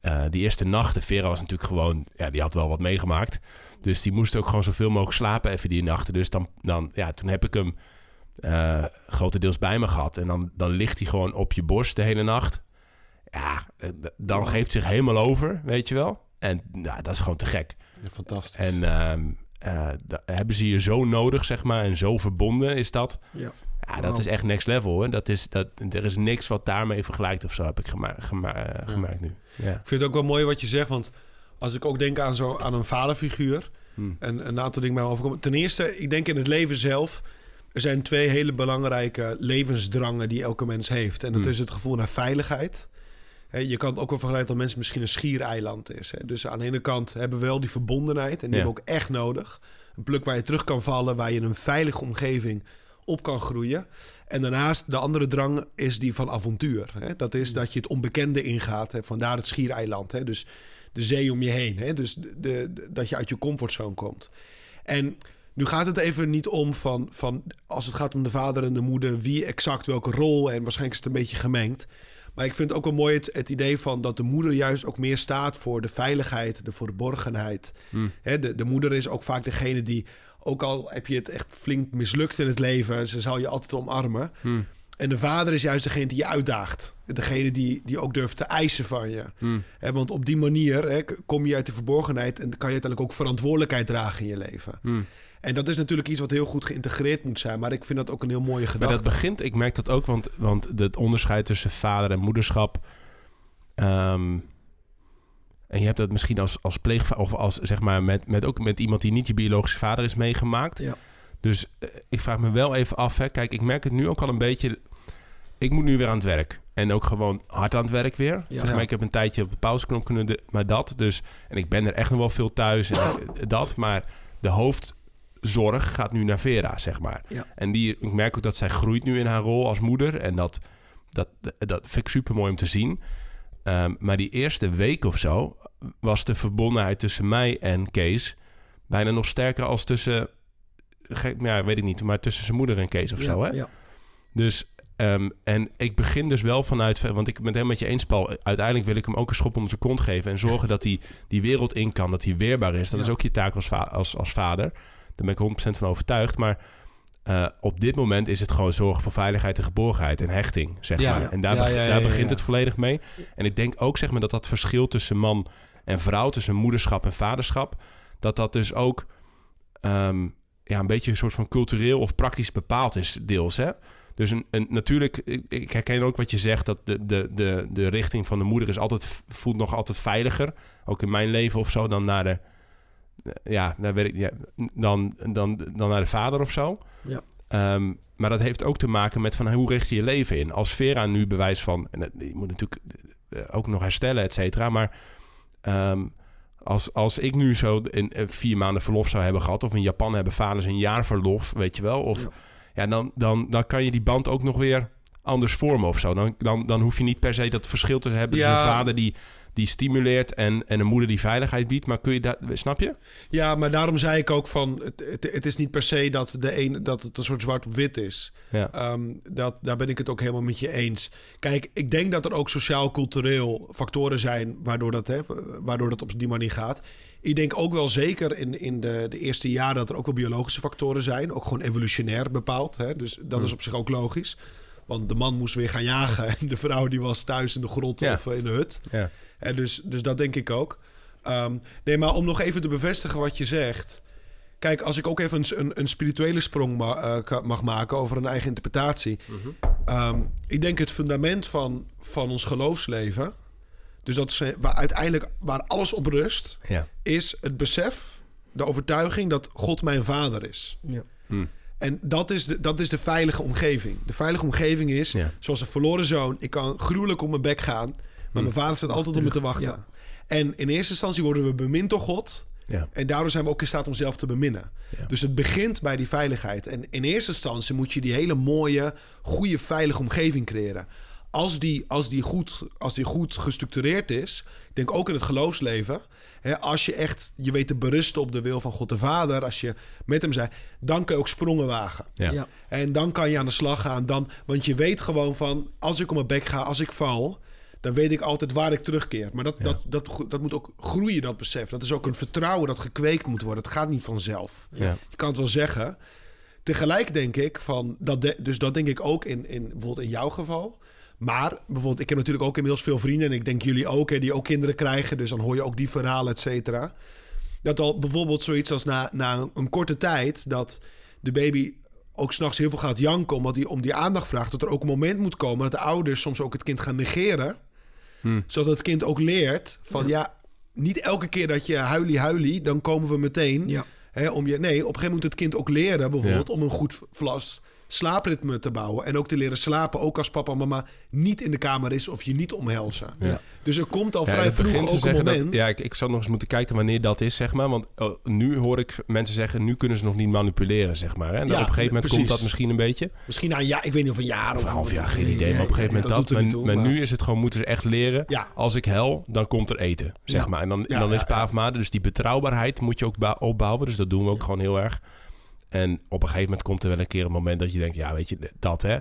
Speaker 1: eh, die eerste nachten, Vera was natuurlijk gewoon, ja, die had wel wat meegemaakt. Dus die moest ook gewoon zoveel mogelijk slapen even die nachten. Dus dan, dan ja, toen heb ik hem eh, grotendeels bij me gehad. En dan, dan ligt hij gewoon op je borst de hele nacht. Ja, eh, dan geeft zich helemaal over, weet je wel. En ja, dat is gewoon te gek.
Speaker 2: Ja, fantastisch.
Speaker 1: En ehm, eh, hebben ze je zo nodig, zeg maar, en zo verbonden is dat.
Speaker 3: Ja.
Speaker 1: Ja, dat is echt next level, hoor. Dat is, dat, er is niks wat daarmee vergelijkt of zo, heb ik gema gema eh, gemerkt nu. Ja.
Speaker 2: Ik vind het ook wel mooi wat je zegt, want als ik ook denk aan, zo, aan een vaderfiguur...
Speaker 1: Hm.
Speaker 2: en een aantal dingen bij me overkomen. Ten eerste, ik denk in het leven zelf... er zijn twee hele belangrijke levensdrangen die elke mens heeft. En dat
Speaker 1: Hm.
Speaker 2: is het gevoel naar veiligheid... Hè, je kan het ook wel vergelijken dat mensen misschien een schiereiland is. Hè. Dus aan de ene kant hebben we wel die verbondenheid... en die
Speaker 1: Ja.
Speaker 2: hebben we ook echt nodig. Een plek waar je terug kan vallen, waar je in een veilige omgeving op kan groeien. En daarnaast, de andere drang is die van avontuur. Hè. Dat is dat je het onbekende ingaat. Hè. Vandaar het schiereiland. Hè. Dus de zee om je heen. Hè. Dus de, de- dat je uit je comfortzone komt. En nu gaat het even niet om van, van... als het gaat om de vader en de moeder... wie exact welke rol. En waarschijnlijk is het een beetje gemengd. Maar ik vind ook wel mooi het, het idee van dat de moeder juist ook meer staat voor de veiligheid, de verborgenheid.
Speaker 1: Hm.
Speaker 2: Hè, de, de moeder is ook vaak degene die, ook al heb je het echt flink mislukt in het leven, ze zal je altijd omarmen.
Speaker 1: Hm.
Speaker 2: En de vader is juist degene die je uitdaagt. Degene die, die ook durft te eisen van je.
Speaker 1: Hm.
Speaker 2: Hè, want op die manier kom je uit de verborgenheid en kan je uiteindelijk ook verantwoordelijkheid dragen in je leven.
Speaker 1: Hm.
Speaker 2: En dat is natuurlijk iets wat heel goed geïntegreerd moet zijn. Maar ik vind dat ook een heel mooie
Speaker 1: Maar
Speaker 2: gedachte.
Speaker 1: dat begint, ik merk dat ook, want, want het onderscheid tussen vader en moederschap. ehm, en je hebt dat misschien als, als pleegvader, of als zeg maar met, met ook met iemand die niet je biologische vader is meegemaakt.
Speaker 3: Ja.
Speaker 1: Dus eh, ik vraag me wel even af, hè. kijk, ik merk het nu ook al een beetje. Ik moet nu weer aan het werk. En ook gewoon hard aan het werk weer.
Speaker 3: Ja.
Speaker 1: Zeg maar, ik heb een tijdje op de pauzeknop kunnen, de- maar dat. Dus, en ik ben er echt nog wel veel thuis en eh, dat. Maar de hoofdzorg gaat nu naar Vera, zeg maar.
Speaker 3: Ja.
Speaker 1: En die, ik merk ook dat zij groeit nu in haar rol als moeder. En dat, dat, dat vind ik super mooi om te zien. Ehm, maar die eerste week of zo was de verbondenheid tussen mij en Kees bijna nog sterker als tussen, gek, ja, weet ik niet, maar tussen zijn moeder en Kees of
Speaker 3: ja,
Speaker 1: zo. Hè?
Speaker 3: Ja.
Speaker 1: Dus, ehm, en ik begin dus wel vanuit, want ik ben het helemaal met je eens, Paul. Uiteindelijk wil ik hem ook een schop onder zijn kont geven en zorgen dat hij die wereld in kan, dat hij weerbaar is. Dat
Speaker 3: Ja.
Speaker 1: is ook je taak als, va- als, als vader. Daar ben ik 100% van overtuigd. Maar eh, op dit moment is het gewoon zorgen voor veiligheid en geborgenheid en hechting, zeg
Speaker 2: Ja.
Speaker 1: maar.
Speaker 3: Ja.
Speaker 1: En daar,
Speaker 2: Ja,
Speaker 1: beg-
Speaker 2: ja, ja,
Speaker 1: daar
Speaker 2: ja,
Speaker 1: begint
Speaker 2: ja.
Speaker 1: het volledig mee. En ik denk ook zeg maar, dat dat verschil tussen man en vrouw, tussen moederschap en vaderschap, dat dat dus ook ehm, ja, een beetje een soort van cultureel of praktisch bepaald is, deels. Hè? Dus een, een, natuurlijk, ik, herken ook wat je zegt, dat de, de, de, de richting van de moeder is altijd, voelt nog altijd veiliger, ook in mijn leven of zo, dan naar de, ja, naar, weet ik, ja, dan, dan, dan naar de vader of zo.
Speaker 3: Ja.
Speaker 1: Ehm, maar dat heeft ook te maken met van hoe richt je je leven in. Als Vera nu bewijs van, en je moet natuurlijk eh, ook nog herstellen, et cetera, maar ehm, Als, als ik nu zo een, een vier maanden verlof zou hebben gehad... of in Japan hebben vaders een jaar verlof, weet je wel... Of,
Speaker 3: Ja.
Speaker 1: ja. dan, dan, dan kan je die band ook nog weer anders vormen of zo. Dan, dan, dan hoef je niet per se dat verschil te hebben... tussen
Speaker 2: Ja.
Speaker 1: een vader die, die stimuleert en, en een moeder die veiligheid biedt. Maar kun je dat... Snap je?
Speaker 2: Ja, maar daarom zei ik ook van... Het, het, het is niet per se dat, de een, dat het een soort zwart op wit is.
Speaker 1: Ja.
Speaker 2: Ehm, dat, daar ben ik het ook helemaal met je eens. Kijk, ik denk dat er ook sociaal-cultureel factoren zijn... Waardoor dat, hè, waardoor dat op die manier gaat. Ik denk ook wel zeker in, in de, de eerste jaren... dat er ook wel biologische factoren zijn. Ook gewoon evolutionair bepaald. Hè? Dus dat is op zich ook logisch. Want de man moest weer gaan jagen... en de vrouw die was thuis in de grot
Speaker 1: Ja.
Speaker 2: of in de hut.
Speaker 1: Ja.
Speaker 2: En dus, dus dat denk ik ook. Ehm, nee, maar om nog even te bevestigen wat je zegt. Kijk, als ik ook even een, een, een spirituele sprong ma- eh, mag maken over een eigen interpretatie. Ehm, ik denk het fundament van, van ons geloofsleven. Dus dat is eh, waar uiteindelijk waar alles op rust,
Speaker 1: Ja.
Speaker 2: is het besef, de overtuiging dat God mijn vader is.
Speaker 3: Ja.
Speaker 2: En dat is, de, dat is de veilige omgeving. De veilige omgeving is,
Speaker 1: Ja.
Speaker 2: zoals een verloren zoon... ik kan gruwelijk op mijn bek gaan... maar mijn vader staat altijd op me te wachten.
Speaker 3: ja.
Speaker 2: En in eerste instantie worden we bemind door God...
Speaker 1: Ja.
Speaker 2: en daardoor zijn we ook in staat om zelf te beminnen.
Speaker 1: Ja.
Speaker 2: Dus het begint bij die veiligheid. En in eerste instantie moet je die hele mooie, goede, veilige omgeving creëren. Als die, als die, goed, als die goed gestructureerd is... ik denk ook in het geloofsleven... Hè, als je echt je weet te berusten op de wil van God de Vader... als je met hem bent, dan kun je ook sprongen wagen.
Speaker 1: Ja.
Speaker 3: Ja.
Speaker 2: En dan kan je aan de slag gaan. Dan, want je weet gewoon van, als ik op mijn bek ga, als ik val... dan weet ik altijd waar ik terugkeer. Maar dat, dat, dat, dat moet ook groeien, dat besef. Dat is ook een vertrouwen dat gekweekt moet worden. Het gaat niet vanzelf.
Speaker 1: Ja.
Speaker 2: Je kan het wel zeggen. Tegelijk denk ik van, dat de- dus dat denk ik ook in, in, bijvoorbeeld in jouw geval... Maar bijvoorbeeld, ik heb natuurlijk ook inmiddels veel vrienden... en ik denk jullie ook, hè, die ook kinderen krijgen. Dus dan hoor je ook die verhalen, et cetera. Dat al bijvoorbeeld zoiets als na, na een, een korte tijd... dat de baby ook s'nachts heel veel gaat janken... omdat hij om die aandacht vraagt. Dat er ook een moment moet komen... dat de ouders soms ook het kind gaan negeren. Zodat het kind ook leert van... ja, niet elke keer dat je huilie huilie... dan komen we meteen...
Speaker 3: Ja.
Speaker 2: Hè, om je, nee, op een gegeven moment moet het kind ook leren, bijvoorbeeld, om een goed vlas slaapritme te bouwen. En ook te leren slapen, ook als papa en mama niet in de kamer is of je niet omhelzen.
Speaker 1: Ja.
Speaker 2: Dus er komt al
Speaker 1: Ja,
Speaker 2: vrij vroeg ook een moment.
Speaker 1: Dat, ja, ik, ik zou nog eens moeten kijken wanneer dat is, zeg maar. Want oh, nu hoor ik mensen zeggen, nu kunnen ze nog niet manipuleren, zeg maar. Hè? En
Speaker 2: Ja,
Speaker 1: op een gegeven moment
Speaker 2: precies.
Speaker 1: komt dat misschien een beetje.
Speaker 2: Misschien na een jaar, ik weet niet of een jaar
Speaker 1: Of
Speaker 2: of
Speaker 1: een half jaar, geen idee. Maar op een gegeven moment
Speaker 2: dat
Speaker 1: Maar,
Speaker 2: niet toe,
Speaker 1: maar
Speaker 2: maar-
Speaker 1: nu is het gewoon, moeten ze echt leren. Als ik hel, dan komt er eten, zeg maar. En dan, dan is pa of ma. Dus die betrouwbaarheid moet je ook opbouwen. Dus dat doen we ook gewoon heel erg. En op een gegeven moment komt er wel een keer een moment dat je denkt, ja, weet je, dat hè.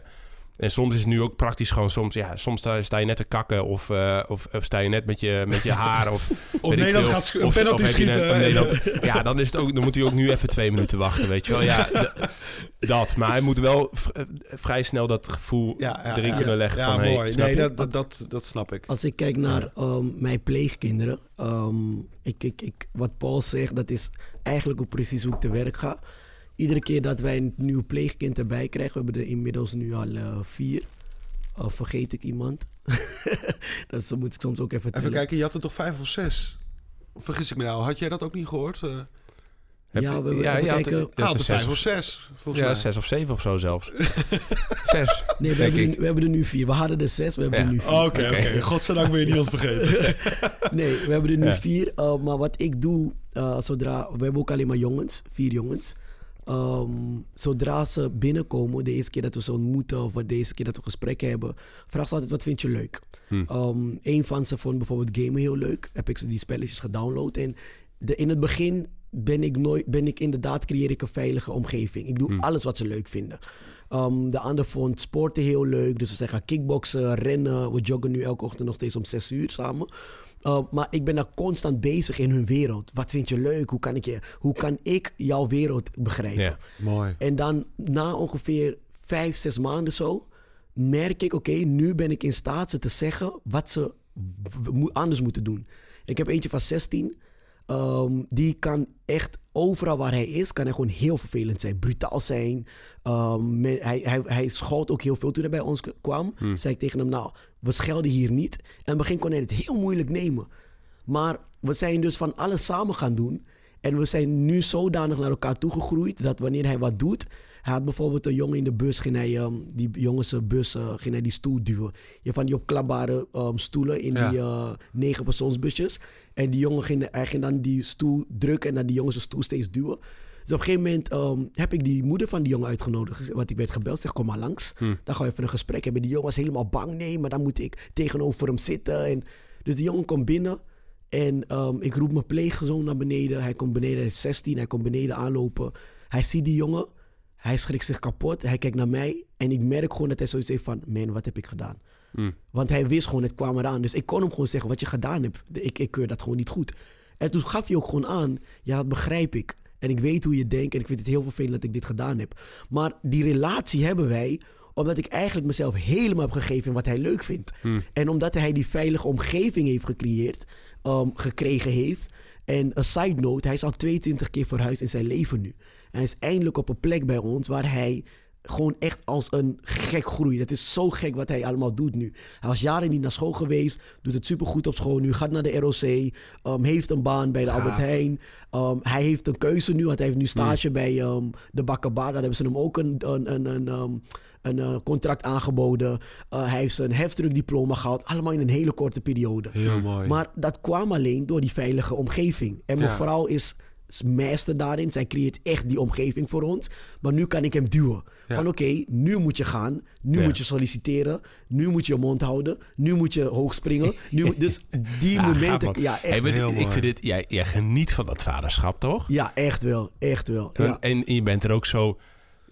Speaker 1: En soms is het nu ook praktisch gewoon soms, ja, soms sta, sta je net te kakken of, eh, of, of sta je net met je, met je haar of
Speaker 2: Of Nederland
Speaker 1: veel.
Speaker 2: gaat een penalty schieten.
Speaker 1: net- of Nederland- ja, dan is het ook, dan moet hij ook nu even twee minuten wachten, weet je wel. Ja, dat. Maar hij moet wel eh, vrij snel dat gevoel
Speaker 2: Ja, ja,
Speaker 1: erin
Speaker 2: ja.
Speaker 1: kunnen leggen
Speaker 2: Ja,
Speaker 1: van, hey,
Speaker 2: mooi.
Speaker 1: snap
Speaker 2: nee, dat, dat, dat, dat snap ik.
Speaker 3: Als ik kijk naar ehm, mijn pleegkinderen, ehm, ik, ik, ik, wat Paul zegt, dat is eigenlijk ook precies hoe ik te werk ga. Iedere keer dat wij een nieuw pleegkind erbij krijgen, we hebben er inmiddels nu al eh, vier. Uh, vergeet ik iemand? dat moet ik soms ook even
Speaker 2: Even kijken, je had er toch vijf of zes? Of vergis ik me nou? Had jij dat ook niet gehoord? Eh
Speaker 1: Heb
Speaker 3: Ja,
Speaker 1: je-
Speaker 3: we- kijken.
Speaker 1: had er
Speaker 2: er
Speaker 1: zes
Speaker 2: vijf of
Speaker 1: of,
Speaker 2: zes, volgens
Speaker 1: ja,
Speaker 2: mij.
Speaker 1: zes of zeven of zo zelfs. zes,
Speaker 3: Nee, we hebben, er, we hebben er nu vier. We hadden er zes, we hebben
Speaker 1: Ja.
Speaker 3: er nu vier.
Speaker 2: Oké, oké.
Speaker 1: Oké.
Speaker 2: Godzijdank ben je niemand vergeten.
Speaker 3: Nee, we hebben er nu
Speaker 1: Ja.
Speaker 3: vier. Uh, maar wat ik doe, uh, zodra... We hebben ook alleen maar jongens, vier jongens. Um, zodra ze binnenkomen, de eerste keer dat we ze ontmoeten... of de eerste keer dat we gesprekken hebben... vraag ze altijd, wat vind je leuk?
Speaker 1: Hm.
Speaker 3: Um, een van ze vond bijvoorbeeld gamen heel leuk. Heb ik ze die spelletjes gedownload. En de, in het begin ben ik, nooit, ben ik inderdaad... creëer ik een veilige omgeving. Ik doe
Speaker 1: Hm.
Speaker 3: alles wat ze leuk vinden. Um, de ander vond sporten heel leuk. Dus we gaan kickboksen, rennen. We joggen nu elke ochtend nog steeds om zes uur samen. Uh, maar ik ben daar constant bezig in hun wereld. Wat vind je leuk? Hoe kan ik, je, hoe kan ik jouw wereld begrijpen?
Speaker 1: Ja.
Speaker 2: Mooi.
Speaker 3: En dan na ongeveer vijf, zes maanden zo... merk ik, oké, nu ben ik in staat ze te zeggen... wat ze anders moeten doen. Ik heb eentje van 16. ehm, die kan echt overal waar hij is... kan hij gewoon heel vervelend zijn. Brutaal zijn. Ehm, hij, hij, hij schoot ook heel veel toen hij bij ons kwam. Zei ik tegen hem, nou, we schelden hier niet. En in het begin kon hij het heel moeilijk nemen. Maar we zijn dus van alles samen gaan doen. En we zijn nu zodanig naar elkaar toegegroeid dat wanneer hij wat doet, Hij had bijvoorbeeld een jongen in de bus, ging hij, ehm, die jongens bus, eh, ging hij die stoel duwen. Je hebt van die opklapbare ehm, stoelen in
Speaker 2: Ja.
Speaker 3: die eh negenpersoonsbusjes. En die jongen ging, hij ging dan die stoel drukken en dan die jongens de stoel steeds duwen. Dus op een gegeven moment ehm, heb ik die moeder van die jongen uitgenodigd. Want ik werd gebeld, zeg kom maar langs.
Speaker 1: Hm.
Speaker 3: Dan gaan we even een gesprek hebben. Die jongen was helemaal bang. Nee, maar dan moet ik tegenover hem zitten. En, dus die jongen komt binnen. En ehm, ik roep mijn pleegzoon naar beneden. Hij komt beneden, hij is 16. Hij komt beneden aanlopen. Hij ziet die jongen. Hij schrikt zich kapot. Hij kijkt naar mij. En ik merk gewoon dat hij zoiets heeft van... Man, wat heb ik gedaan?
Speaker 1: Hm.
Speaker 3: Want hij wist gewoon, het kwam eraan. Dus ik kon hem gewoon zeggen, wat je gedaan hebt. Ik, ik keur dat gewoon niet goed. En toen gaf hij ook gewoon aan, ja, dat begrijp ik. En ik weet hoe je denkt en ik vind het heel vervelend dat ik dit gedaan heb. Maar die relatie hebben wij omdat ik eigenlijk mezelf helemaal heb gegeven in wat hij leuk vindt. En omdat hij die veilige omgeving heeft gecreëerd, um, gekregen heeft. En een side note, hij is al 22 keer verhuisd in zijn leven nu. En hij is eindelijk op een plek bij ons waar hij gewoon echt als een gek groeit. Het is zo gek wat hij allemaal doet nu. Hij was jaren niet naar school geweest, doet het supergoed op school nu, gaat naar de ROC, um, heeft een baan bij de. Albert Heijn. Um, hij heeft een keuze nu, want hij heeft nu stage bij um, de Bakkerbar. Daar hebben ze hem ook een, een, een, een, een uh, contract aangeboden. Uh, hij heeft zijn heftruckdiploma gehad, allemaal in een hele korte periode.
Speaker 2: Heel mooi.
Speaker 3: Maar dat kwam alleen door die veilige omgeving. En mijn
Speaker 2: Ja.
Speaker 3: vrouw is is meester daarin. Zij creëert echt die omgeving voor ons. Maar nu kan ik hem duwen.
Speaker 2: Ja.
Speaker 3: Van oké, nu moet je gaan. Nu
Speaker 1: Ja.
Speaker 3: moet je solliciteren. Nu moet je je mond houden. Nu moet je hoog springen. Nu, dus die
Speaker 1: Ja,
Speaker 3: momenten... Ja,
Speaker 1: Hey,
Speaker 3: echt.
Speaker 2: Heel
Speaker 1: ik
Speaker 2: mooi.
Speaker 1: vind dit, jij, jij geniet van dat vaderschap, toch?
Speaker 3: Ja, echt wel. Echt wel.
Speaker 1: En, en je bent er ook zo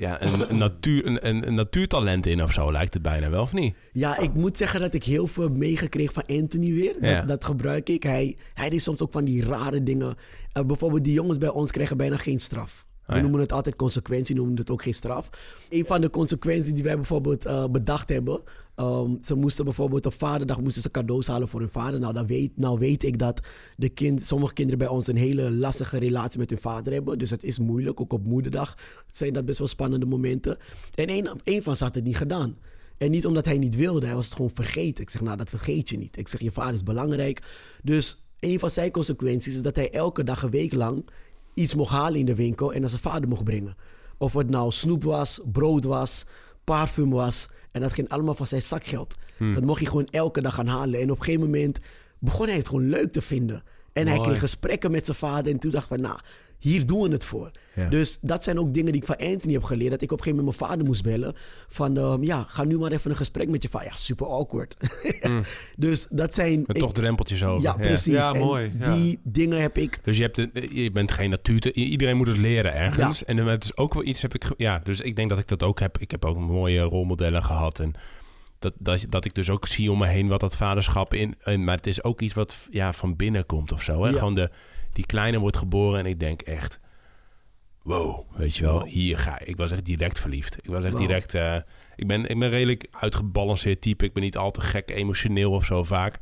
Speaker 1: ja, een, een, natuur, een, een, natuurtalent in of zo, lijkt het bijna wel, of niet?
Speaker 3: Ja, ik moet zeggen dat ik heel veel meegekregen van Anthony weer. Dat,
Speaker 1: Ja.
Speaker 3: dat gebruik ik. Hij, hij deed soms ook van die rare dingen. Eh, bijvoorbeeld die jongens bij ons krijgen bijna geen straf. We
Speaker 1: Oh ja.
Speaker 3: noemen het altijd consequentie, noemen het ook geen straf. Een van de consequenties die wij bijvoorbeeld eh, bedacht hebben. Ehm, ze moesten bijvoorbeeld op vaderdag moesten ze cadeaus halen voor hun vader. Nou, dan weet, nou weet ik dat de kind, sommige kinderen bij ons een hele lastige relatie met hun vader hebben. Dus het is moeilijk. Ook op moederdag zijn dat best wel spannende momenten. En een, een van ze had het niet gedaan. En niet omdat hij niet wilde, hij was het gewoon vergeten. Ik zeg, nou, dat vergeet je niet. Ik zeg, je vader is belangrijk. Dus een van zijn consequenties is dat hij elke dag een week lang iets mocht halen in de winkel en naar zijn vader mocht brengen. Of het nou snoep was, brood was, parfum was. En dat ging allemaal van zijn zakgeld. Dat mocht hij gewoon elke dag gaan halen. En op een gegeven moment begon hij het gewoon leuk te vinden. En hij kreeg gesprekken met zijn vader. En toen dacht ik van, nou, hier doen we het voor.
Speaker 1: Ja.
Speaker 3: Dus dat zijn ook dingen die ik van Anthony heb geleerd. Dat ik op een gegeven moment mijn vader moest bellen. Van, ehm, ja, ga nu maar even een gesprek met je vader. Ja, super awkward. dus dat zijn...
Speaker 1: Met
Speaker 3: ik-
Speaker 1: toch drempeltjes over.
Speaker 3: ja, precies.
Speaker 2: Ja,
Speaker 3: En
Speaker 2: mooi, ja.
Speaker 3: Die dingen heb ik...
Speaker 1: Dus je, hebt een- je bent geen natuur. Iedereen moet het leren ergens. En het is ook wel iets heb ik. Ja, dus ik denk dat ik dat ook heb. Ik heb ook mooie rolmodellen gehad. En dat, dat, dat ik dus ook zie om me heen wat dat vaderschap in. En, maar het is ook iets wat ja, van binnen komt of zo. Hè?
Speaker 3: Ja.
Speaker 1: Gewoon de, die kleine wordt geboren en ik denk echt. Wow, weet je wel,
Speaker 3: Wow.
Speaker 1: hier ga ik. Ik was echt direct verliefd. Ik was echt
Speaker 3: Wow.
Speaker 1: direct. eh, ik, ben, ik ben redelijk uitgebalanceerd type. Ik ben niet al te gek emotioneel of zo vaak.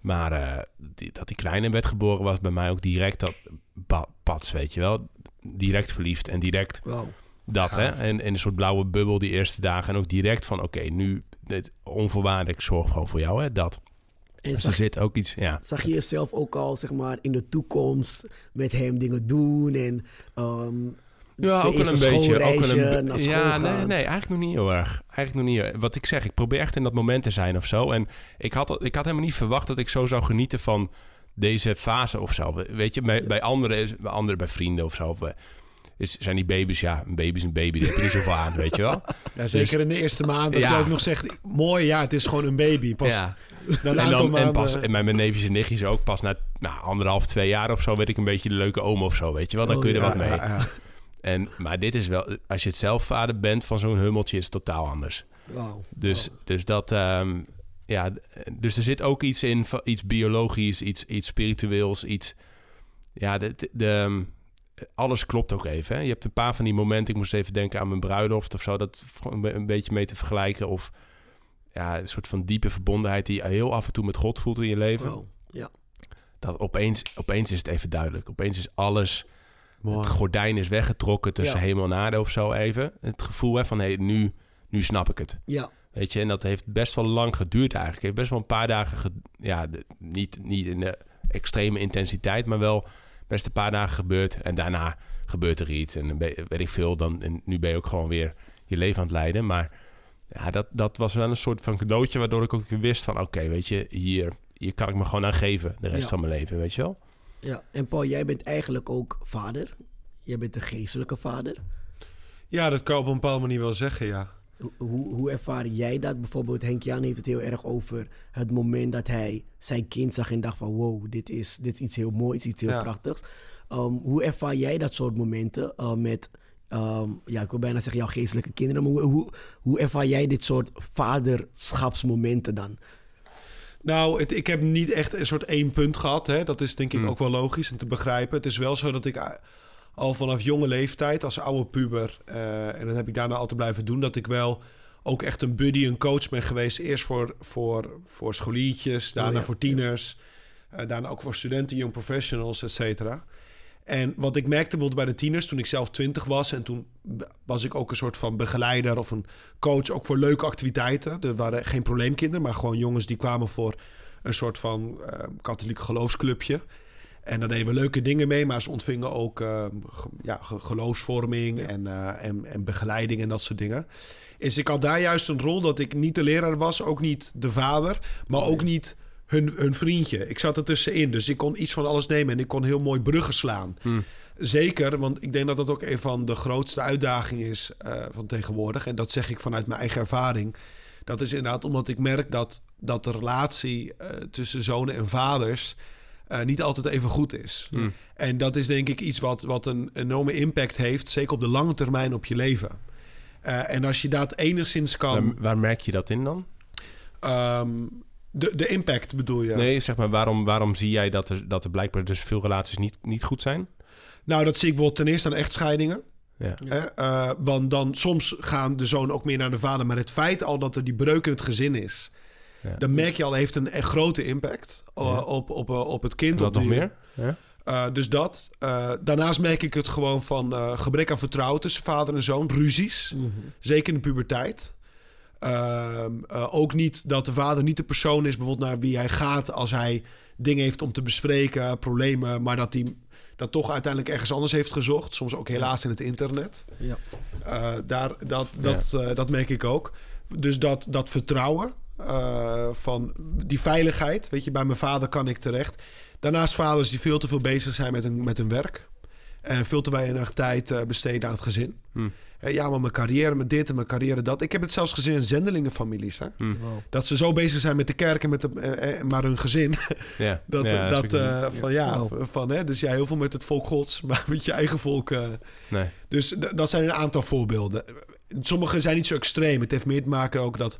Speaker 1: Maar eh, die, dat die kleine werd geboren was bij mij ook direct dat pats, weet je wel. Direct verliefd en direct
Speaker 3: Wow.
Speaker 1: Dat, hè. En, en een soort blauwe bubbel die eerste dagen. En ook direct van, oké, nu dit onvoorwaardelijk zorg gewoon voor jou, hè, dat.
Speaker 3: En
Speaker 1: Dus er zit ook iets, ja.
Speaker 3: zag je jezelf ook al, zeg maar, in de toekomst met hem dingen doen en... ehm,
Speaker 1: Ja, ook een beetje. Ook een,
Speaker 3: naar
Speaker 1: ja, nee, nee, eigenlijk nog niet heel erg. Eigenlijk nog niet. heel- Wat ik zeg, ik probeer echt in dat moment te zijn of zo. En ik had, ik had helemaal niet verwacht dat ik zo zou genieten van deze fase of zo. Weet je, bij, bij anderen, bij anderen, bij vrienden of zo. of, Is, zijn die baby's, ja, een baby is een baby, daar heb je niet zoveel aan, weet je wel.
Speaker 2: Ja, zeker in de eerste maand. Dat
Speaker 1: Ja.
Speaker 2: je ook nog zegt, mooi, ja, het is gewoon een baby. Pas
Speaker 1: ja. En, dan, en pas, en mijn, mijn neefjes en nichtjes ook, pas na nou, anderhalf, twee jaar of zo, werd ik een beetje de leuke oom of zo, weet je wel. Dan
Speaker 3: Oh,
Speaker 1: kun je er
Speaker 3: ja,
Speaker 1: wat mee.
Speaker 2: Ja.
Speaker 1: En, maar dit is wel, als je het zelf vader bent van zo'n hummeltje, is het totaal anders.
Speaker 3: Wauw.
Speaker 1: Dus, dus dat, ehm, ja, dus er zit ook iets in, iets biologisch, iets, iets spiritueels, iets, ja, de, de, de, ehm, alles klopt ook even. Hè? Je hebt een paar van die momenten, ik moest even denken aan mijn bruiloft of zo, dat een beetje mee te vergelijken. Of ja, een soort van diepe verbondenheid die je heel af en toe met God voelt in je leven.
Speaker 3: Wauw. Ja.
Speaker 1: Dat opeens, opeens is het even duidelijk. Opeens is alles,
Speaker 2: Mooi.
Speaker 1: het gordijn is weggetrokken tussen
Speaker 3: Ja.
Speaker 1: hemel en aarde of zo even. Het gevoel hè, van, hé, hey, nu, nu snap ik het.
Speaker 3: Ja.
Speaker 1: Weet je, en dat heeft best wel lang geduurd eigenlijk. Het heeft best wel een paar dagen, ge- ja, de- niet, niet in de extreme intensiteit, maar wel best een paar dagen gebeurt. En daarna gebeurt er iets. En dan ben- weet ik veel. Dan, en nu ben je ook gewoon weer je leven aan het leiden. Maar ja, dat, dat was wel een soort van cadeautje. Waardoor ik ook weer wist van... Oké, weet je, hier, hier kan ik me gewoon aan geven. De rest
Speaker 3: Ja.
Speaker 1: van mijn leven, weet je wel?
Speaker 3: Ja. En Paul, jij bent eigenlijk ook vader. Jij bent een geestelijke vader.
Speaker 2: Ja, dat kan op een bepaalde manier wel zeggen, ja.
Speaker 3: Hoe- Hoe, ervaar jij dat? Bijvoorbeeld Henk Jan heeft het heel erg over het moment dat hij zijn kind zag en dacht van wow, dit is, dit is iets heel moois, iets heel
Speaker 2: Ja.
Speaker 3: prachtigs. Ehm, hoe ervaar jij dat soort momenten eh, met, ehm, ja, ik wil bijna zeggen jouw geestelijke kinderen, maar hoe, hoe, hoe ervaar jij dit soort vaderschapsmomenten dan?
Speaker 2: Nou, het, ik heb niet echt een soort één punt gehad. Hè. Dat is denk ik
Speaker 1: Hmm.
Speaker 2: ook wel logisch en te begrijpen. Het is wel zo dat ik a- al vanaf jonge leeftijd, als oude puber... eh, en dat heb ik daarna altijd blijven doen... dat ik wel ook echt een buddy, een coach ben geweest. Eerst voor, voor, voor scholiertjes, daarna
Speaker 3: Oh ja,
Speaker 2: voor tieners... eh, daarna ook voor studenten, young professionals, et cetera. En wat ik merkte bijvoorbeeld bij de tieners toen ik zelf twintig was... en toen was ik ook een soort van begeleider of een coach... ook voor leuke activiteiten. Er waren geen probleemkinderen, maar gewoon jongens die kwamen voor... een soort van eh, katholiek geloofsclubje. En daar deden we leuke dingen mee, maar ze ontvingen ook eh, ge- ja, ge- geloofsvorming en, eh, en, en begeleiding en dat soort dingen. Dus ik had daar juist een rol dat ik niet de leraar was, ook niet de vader, maar ook niet hun, hun vriendje. Ik zat er tussenin, dus ik kon iets van alles nemen en ik kon heel mooi bruggen slaan. Zeker, want ik denk dat dat ook een van de grootste uitdagingen is eh, van tegenwoordig. En dat zeg ik vanuit mijn eigen ervaring. Dat is inderdaad omdat ik merk dat, dat de relatie tussen zonen en vaders eh, niet altijd even goed is.
Speaker 1: Hmm.
Speaker 2: En dat is denk ik iets wat, wat een enorme impact heeft, zeker op de lange termijn op je leven. Eh, en als je dat enigszins kan.
Speaker 1: Waar, waar merk je dat in dan?
Speaker 2: ehm, de, de impact bedoel je?
Speaker 1: Nee, zeg maar, waarom, waarom zie jij dat er, dat er blijkbaar dus veel relaties niet, niet goed zijn?
Speaker 2: Nou, dat zie ik bijvoorbeeld ten eerste aan echtscheidingen.
Speaker 1: Ja.
Speaker 2: Hè? Eh, want dan soms gaan de zoon ook meer naar de vader. Maar het feit al dat er die breuk in het gezin is.
Speaker 1: Ja.
Speaker 2: Dan merk je al, heeft een echt grote impact
Speaker 1: Ja.
Speaker 2: op, op, uh, op het kind.
Speaker 1: Wat nog
Speaker 2: die-
Speaker 1: meer? Ja?
Speaker 2: Uh, dus dat. Uh, daarnaast merk ik het gewoon van uh, gebrek aan vertrouwen tussen vader en zoon. Ruzies.
Speaker 3: Mhm.
Speaker 2: Zeker in de puberteit. Uh, ook niet dat de vader niet de persoon is bijvoorbeeld naar wie hij gaat als hij dingen heeft om te bespreken, problemen, maar dat hij dat toch uiteindelijk ergens anders heeft gezocht. Soms ook helaas in het internet.
Speaker 3: Ja.
Speaker 2: Daar, dat, dat, ja. dat merk ik ook. Dus dat, dat vertrouwen uh, van die veiligheid. Weet je, bij mijn vader kan ik terecht. Daarnaast vaders die veel te veel bezig zijn met hun, met hun werk. En veel te weinig tijd uh, besteden aan het gezin.
Speaker 1: Hm.
Speaker 2: Ja, maar mijn carrière met dit en mijn carrière dat. Ik heb het zelfs gezien in zendelingenfamilies. Hè?
Speaker 1: Hm.
Speaker 3: Wow.
Speaker 2: Dat ze zo bezig zijn met de kerk en met de, uh, maar hun gezin.
Speaker 1: Ja.
Speaker 2: dat,
Speaker 1: ja,
Speaker 2: dat uh, van ja,
Speaker 3: Wow.
Speaker 2: van hè, dus ja, heel veel met het volk gods, maar met je eigen volk. Uh,
Speaker 1: nee.
Speaker 2: Dus dat zijn een aantal voorbeelden. Sommige zijn niet zo extreem. Het heeft meer te maken ook dat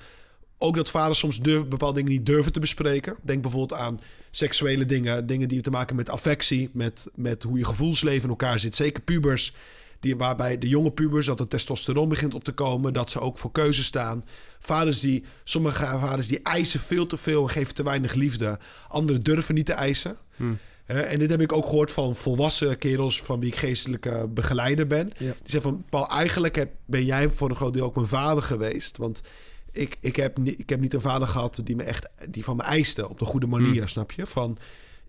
Speaker 2: ook dat vaders soms durf, bepaalde dingen niet durven te bespreken. Denk bijvoorbeeld aan seksuele dingen, dingen die te maken met affectie, met, met hoe je gevoelsleven in elkaar zit. Zeker pubers, die, waarbij de jonge pubers dat het testosteron begint op te komen, dat ze ook voor keuze staan. Vaders die, sommige vaders die eisen veel te veel en geven te weinig liefde. Anderen durven niet te eisen.
Speaker 1: Hm.
Speaker 2: Uh, en dit heb ik ook gehoord van volwassen kerels van wie ik geestelijke begeleider ben.
Speaker 3: Ja.
Speaker 2: Die zeggen van, Paul, eigenlijk heb, ben jij voor een groot deel ook mijn vader geweest. Want ik, ik, heb, niet, ik heb niet een vader gehad die me echt die van me eiste op de goede manier,
Speaker 1: Hmm.
Speaker 2: snap je? Van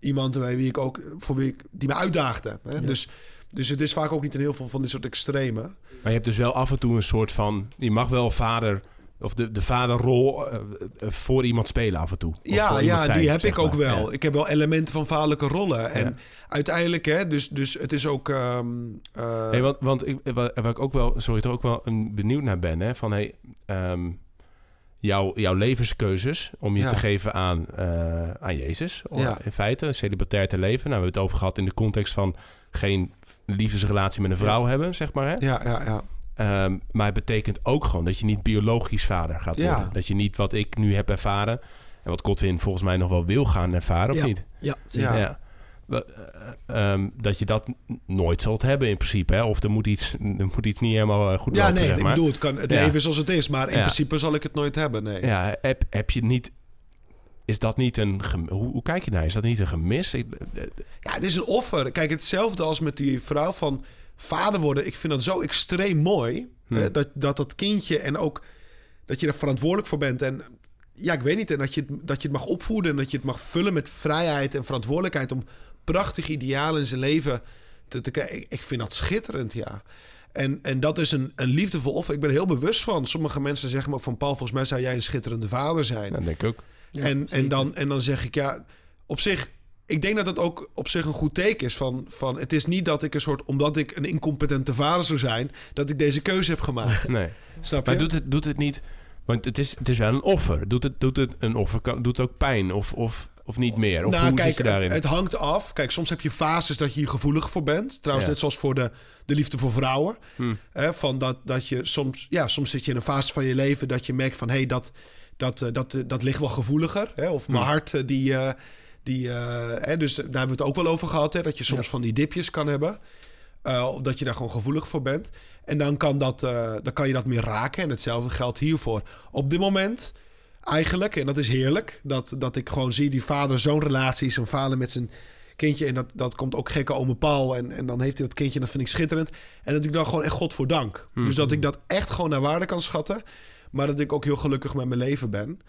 Speaker 2: iemand bij wie ik ook voor wie ik, die me uitdaagde. Hè?
Speaker 3: Ja.
Speaker 2: Dus, dus het is vaak ook niet in heel veel van dit soort extreme.
Speaker 1: Maar je hebt dus wel af en toe een soort van... Je mag wel vader... Of de, de vaderrol uh, voor iemand spelen af en toe. Of
Speaker 2: Ja, ja
Speaker 1: zijn,
Speaker 2: die heb ik ook wel.
Speaker 1: Ja.
Speaker 2: Ik heb wel elementen van vaderlijke rollen. En
Speaker 1: Ja.
Speaker 2: uiteindelijk, hè, dus, dus het is ook. Um, uh,
Speaker 1: Hey, want want ik, waar, waar ik ook wel, sorry, toch ook wel een benieuwd naar ben, hè, van hey, um, jouw, jouw levenskeuzes om je
Speaker 2: Ja.
Speaker 1: te geven aan, uh, aan Jezus,
Speaker 2: Ja.
Speaker 1: in feite, celibatair te leven. Nou, we hebben het over gehad in de context van geen liefdesrelatie met een vrouw hebben, zeg maar. Hè?
Speaker 2: ja, ja, ja.
Speaker 1: Um, maar het betekent ook gewoon dat je niet biologisch vader gaat
Speaker 2: Ja.
Speaker 1: worden. Dat je niet wat ik nu heb ervaren en wat Godwin volgens mij nog wel wil gaan ervaren, of
Speaker 3: Ja.
Speaker 1: niet?
Speaker 3: Ja, zeker.
Speaker 2: Ja.
Speaker 1: Ja. Eh, ehm, dat je dat nooit zult hebben in principe. Hè? Of er moet iets, er moet iets niet helemaal eh, goed
Speaker 2: Ja,
Speaker 1: lopen,
Speaker 2: nee,
Speaker 1: zeg
Speaker 2: ik bedoel, het, kan, het
Speaker 1: Ja.
Speaker 2: leven is zoals het is. Maar in
Speaker 1: Ja.
Speaker 2: principe zal ik het nooit hebben, nee.
Speaker 1: Ja, heb, heb je niet... Is dat niet een... Hoe, hoe kijk je naar? Is dat niet een gemis? Ik- eh,
Speaker 2: Ja, het is een offer. Kijk, hetzelfde als met die vrouw van vader worden. Ik vind dat zo extreem mooi.
Speaker 1: Hmm.
Speaker 2: eh, dat, dat dat kindje en ook dat je er verantwoordelijk voor bent. En ja, ik weet niet. En dat je, het, dat je het mag opvoeden en dat je het mag vullen met vrijheid en verantwoordelijkheid om prachtig ideaal in zijn leven te, te kijken. Ik, ik vind dat schitterend, ja. En, en dat is een, een liefdevol offer. Ik ben er heel bewust van. Sommige mensen zeggen me ook van... Paul, volgens mij zou jij een schitterende vader zijn.
Speaker 1: Dat denk ik ook.
Speaker 3: Ja,
Speaker 2: en, en, dan, en dan zeg ik, ja, op zich... Ik denk dat het ook op zich een goed teken is van, van... Het is niet dat ik een soort... Omdat ik een incompetente vader zou zijn... Dat ik deze keuze heb gemaakt.
Speaker 1: Nee.
Speaker 2: Snap je?
Speaker 1: Maar doet het, doet het niet... Want het is, het is wel een offer. Doet het, doet het een offer? Kan, doet het ook pijn? Of, of, of niet meer? Of
Speaker 2: nou,
Speaker 1: hoe
Speaker 2: kijk,
Speaker 1: zit je daarin?
Speaker 2: Het, het hangt af. Kijk, soms heb je fases dat je hier gevoelig voor bent. Trouwens,
Speaker 1: Ja.
Speaker 2: net zoals voor de, de liefde voor vrouwen.
Speaker 1: Hm.
Speaker 2: Hè, van dat, dat je soms, ja, soms zit je in een fase van je leven dat je merkt van hé, hey, dat, dat, eh, dat, eh, dat ligt wel gevoeliger. Hè? Of mijn
Speaker 1: Hm.
Speaker 2: hart, eh, die. die hè, dus daar hebben we het ook wel over gehad. Hè? Dat je soms van die dipjes kan hebben. Eh, of dat je daar gewoon gevoelig voor bent. En dan kan, dat, dan kan je dat meer raken. En hetzelfde geldt hiervoor. Op dit moment eigenlijk, en dat is heerlijk, dat, dat ik gewoon zie die vader-zoon relatie, zo'n vader met zijn kindje. En dat, dat komt ook gekke ome Paul. En, en dan heeft hij dat kindje en dat vind ik schitterend. En dat ik dan gewoon echt God voor dank. Dus dat ik dat echt gewoon naar waarde kan schatten. Maar dat ik ook heel gelukkig met mijn leven ben.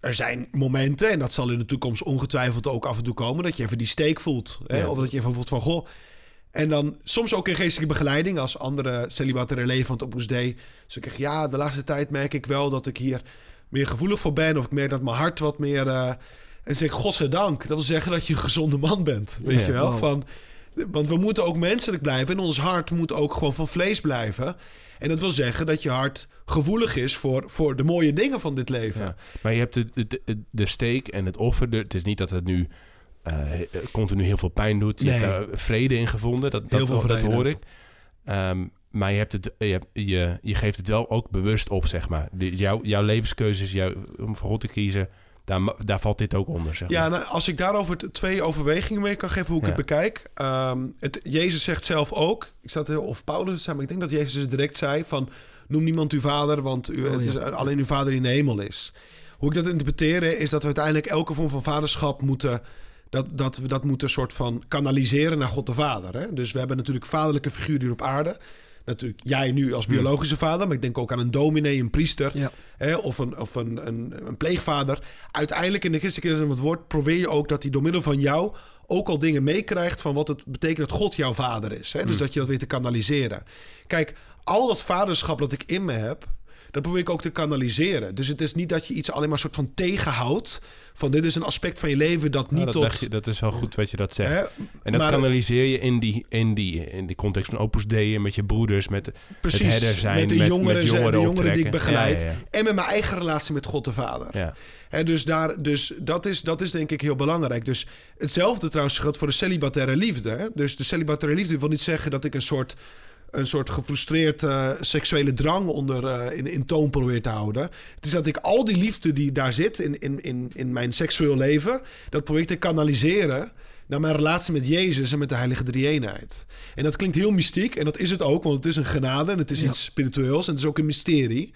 Speaker 2: Er zijn momenten, en dat zal in de toekomst ongetwijfeld ook af en toe komen, dat je even die steek voelt. Hè?
Speaker 1: Ja.
Speaker 2: Of dat je even voelt van, goh, en dan soms ook in geestelijke begeleiding, als andere celibataire leven van het Opus Dei. Dus ik zeg, ja, de laatste tijd merk ik wel dat ik hier meer gevoelig voor ben. Of ik merk dat mijn hart wat meer... eh, en zeg, godzijdank. Dat wil zeggen dat je een gezonde man bent. Weet
Speaker 1: Ja,
Speaker 2: je wel?
Speaker 3: wow.
Speaker 2: Van, want we moeten ook menselijk blijven. En ons hart moet ook gewoon van vlees blijven. En dat wil zeggen dat je hart gevoelig is voor, voor de mooie dingen van dit leven.
Speaker 1: Ja. Maar je hebt de, de, de, de steek en het offer. De, het is niet dat het nu eh, continu heel veel pijn doet. Je
Speaker 2: Nee.
Speaker 1: hebt daar vrede in gevonden. Dat,
Speaker 2: Heel
Speaker 1: dat,
Speaker 2: veel
Speaker 1: dat hoor ik. Ehm, maar je, hebt het, je, je, je geeft het wel ook bewust op, zeg maar. De, jouw, jouw levenskeuzes, jouw, om voor God te kiezen... Daar, daar valt dit ook onder, zeg
Speaker 2: Ja,
Speaker 1: maar.
Speaker 2: nou, als ik daarover twee overwegingen mee kan geven hoe ik
Speaker 1: Ja.
Speaker 2: het bekijk. Ehm, het, Jezus zegt zelf ook, ik zat er, of Paulus zei, maar ik denk dat Jezus het direct zei van noem niemand uw vader, want u,
Speaker 3: Oh,
Speaker 2: het is
Speaker 3: ja.
Speaker 2: alleen uw vader die in de hemel is. Hoe ik dat interpreteer is dat we uiteindelijk elke vorm van vaderschap moeten, dat, dat we dat moeten soort van kanaliseren naar God de Vader. Hè? Dus we hebben natuurlijk vaderlijke figuren hier op aarde. Natuurlijk jij nu als
Speaker 1: Hmm.
Speaker 2: biologische vader, maar ik denk ook aan een dominee, een priester
Speaker 3: Ja.
Speaker 2: hè, of, een, of een, een, een pleegvader. Uiteindelijk in de christelijke van het woord probeer je ook dat hij door middel van jou ook al dingen meekrijgt van wat het betekent dat God jouw vader is. Hè? Dus dat je dat weet te kanaliseren. Kijk, al dat vaderschap dat ik in me heb, dat probeer ik ook te kanaliseren. Dus het is niet dat je iets alleen maar soort van tegenhoudt. Van dit is een aspect van je leven dat niet
Speaker 1: dat,
Speaker 2: tot...
Speaker 1: je- dat is wel goed wat je dat zegt.
Speaker 2: hè,
Speaker 1: En dat
Speaker 2: maar-
Speaker 1: kanaliseer je in die, in, die, in die context van Opus Dei... met je broeders, met
Speaker 2: precies,
Speaker 1: het herder zijn...
Speaker 2: met de
Speaker 1: met,
Speaker 2: jongeren,
Speaker 1: met jongeren,
Speaker 2: de jongeren die ik begeleid.
Speaker 1: Ja, ja,
Speaker 2: En met mijn eigen relatie met God de Vader. Hè, dus daar, dus dat, is, dat is denk ik heel belangrijk. Dus hetzelfde trouwens geldt voor de celibataire liefde. Hè? Dus de celibataire liefde wil niet zeggen dat ik een soort, een soort gefrustreerd eh, seksuele drang onder eh, in, in toon probeer te houden. Het is dat ik al die liefde die daar zit in, in, in, in mijn seksueel leven, dat probeer ik te kanaliseren naar mijn relatie met Jezus en met de Heilige Drie-eenheid. En dat klinkt heel mystiek en dat is het ook, want het is een genade en het is
Speaker 3: Ja.
Speaker 2: iets spiritueels en het is ook een mysterie.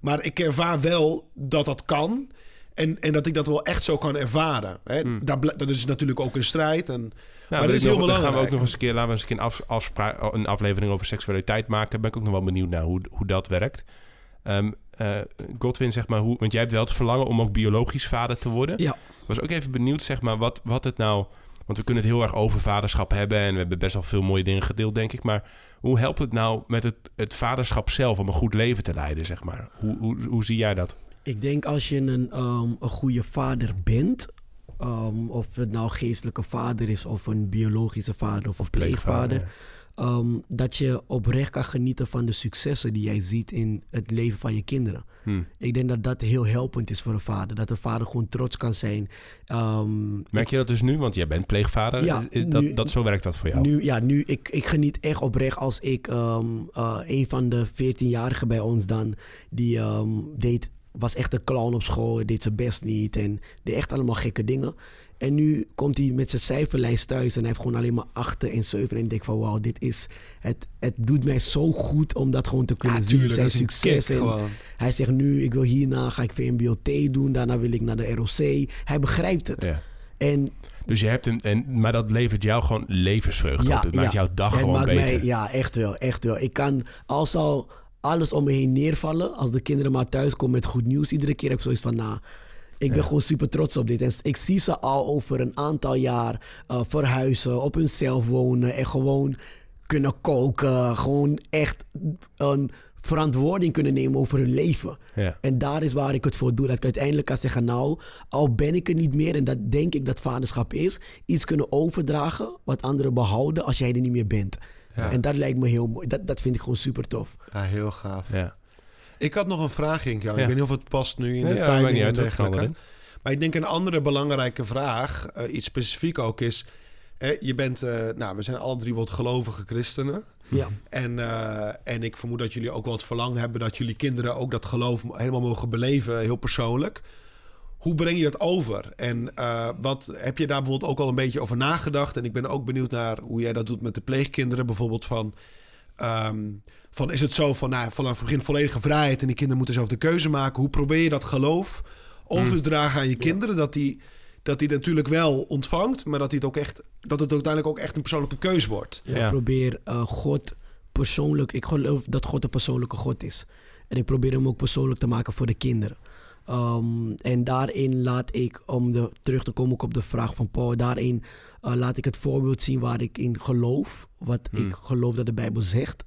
Speaker 2: Maar ik ervaar wel dat dat kan. En, en dat ik dat wel echt zo kan ervaren. Hè? Daar bl- dat is natuurlijk ook een strijd. En, maar
Speaker 1: wil
Speaker 2: dat is heel
Speaker 1: nog- dan gaan we
Speaker 2: belangrijk.
Speaker 1: ook nog eens een keer, laten we eens een keer een, af, afspra- een aflevering over seksualiteit maken. Ben ik ook nog wel benieuwd naar hoe, hoe dat werkt. Ehm, eh, Godwin, zeg maar, hoe, want jij hebt wel het verlangen om ook biologisch vader te worden.
Speaker 3: Ja.
Speaker 1: Ik was ook even benieuwd, zeg maar, wat, wat het nou... Want we kunnen het heel erg over vaderschap hebben en we hebben best wel veel mooie dingen gedeeld, denk ik. Maar hoe helpt het nou met het, het vaderschap zelf om een goed leven te leiden, zeg maar? Hoe, hoe, hoe zie jij dat?
Speaker 3: Ik denk als je een, ehm, een goede vader bent, ehm, of het nou geestelijke vader is, of een biologische vader of een pleegvader, ehm, dat je oprecht kan genieten van de successen die jij ziet in het leven van je kinderen.
Speaker 1: Hm.
Speaker 3: Ik denk dat dat heel helpend is voor een vader. Dat een vader gewoon trots kan zijn. Ehm,
Speaker 1: Merk je dat dus nu? Want jij bent pleegvader.
Speaker 3: Ja,
Speaker 1: Is dat,
Speaker 3: nu-
Speaker 1: dat, zo werkt dat voor jou?
Speaker 3: Nu, ja, nu, ik, ik geniet echt oprecht als ik eh, een van de 14-jarigen bij ons dan, die deed, was echt een clown op school, deed zijn best niet en deed echt allemaal gekke dingen. En nu komt hij met zijn cijferlijst thuis en hij heeft gewoon alleen maar achten en zeven. En ik denk van wauw, dit is, het, het doet mij zo goed om dat gewoon te kunnen zien.
Speaker 2: tuurlijk,
Speaker 3: Zijn succes.
Speaker 2: kick
Speaker 3: En hij zegt nu, ik wil hierna, ga ik VMBO-T doen, daarna wil ik naar de ROC. Hij begrijpt het.
Speaker 1: Ja.
Speaker 3: En
Speaker 1: Dus je hebt een, en, maar dat levert jou gewoon levensvreugde op. Het maakt jouw dag
Speaker 3: Het
Speaker 1: gewoon beter.
Speaker 3: Mij, ja, echt wel, echt wel. Ik kan, als al alles om me heen neervallen, als de kinderen maar thuis komen met goed nieuws, iedere keer heb ik zoiets van, nou, Ik ben
Speaker 1: Ja.
Speaker 3: gewoon super trots op dit. En ik zie ze al over een aantal jaar eh, verhuizen, op hunzelf wonen en gewoon kunnen koken. Gewoon echt een verantwoording kunnen nemen over hun leven.
Speaker 1: Ja.
Speaker 3: En daar is waar ik het voor doe. Dat ik uiteindelijk kan zeggen, nou, al ben ik er niet meer, en dat denk ik dat vaderschap is, iets kunnen overdragen wat anderen behouden als jij er niet meer bent.
Speaker 2: Ja.
Speaker 3: En dat lijkt me heel mooi. Dat, dat vind ik gewoon super tof.
Speaker 2: Ja, heel gaaf.
Speaker 1: Ja.
Speaker 2: Ik had nog een vraag. Ja. Ik weet niet of het past nu in
Speaker 1: Nee,
Speaker 2: de timing
Speaker 1: niet
Speaker 2: en
Speaker 1: uit,
Speaker 2: dergelijke. Maar ik denk een andere belangrijke vraag, eh, iets specifiek ook, is... hè, je bent, eh, nou, we zijn alle drie wat gelovige christenen.
Speaker 3: Ja.
Speaker 2: En, eh, en ik vermoed dat jullie ook wel het verlangen hebben... dat jullie kinderen ook dat geloof helemaal mogen beleven, heel persoonlijk. Hoe breng je dat over? En eh, wat heb je daar bijvoorbeeld ook al een beetje over nagedacht? En ik ben ook benieuwd naar hoe jij dat doet met de pleegkinderen. Bijvoorbeeld van, ehm, van is het zo van nou, vanaf het begin volledige vrijheid... en die kinderen moeten zelf de keuze maken. Hoe probeer je dat geloof over te dragen aan je kinderen? Dat die, dat die natuurlijk wel ontvangt, maar dat, die het ook echt, dat het uiteindelijk ook echt een persoonlijke keuze wordt.
Speaker 3: Ja,
Speaker 1: Ja.
Speaker 3: Ik probeer eh, God persoonlijk... Ik geloof dat God een persoonlijke God is. En ik probeer hem ook persoonlijk te maken voor de kinderen. Ehm, en daarin laat ik, om de, terug te komen ook op de vraag van Paul... daarin eh, laat ik het voorbeeld zien waar ik in geloof. Wat ik geloof dat de Bijbel zegt.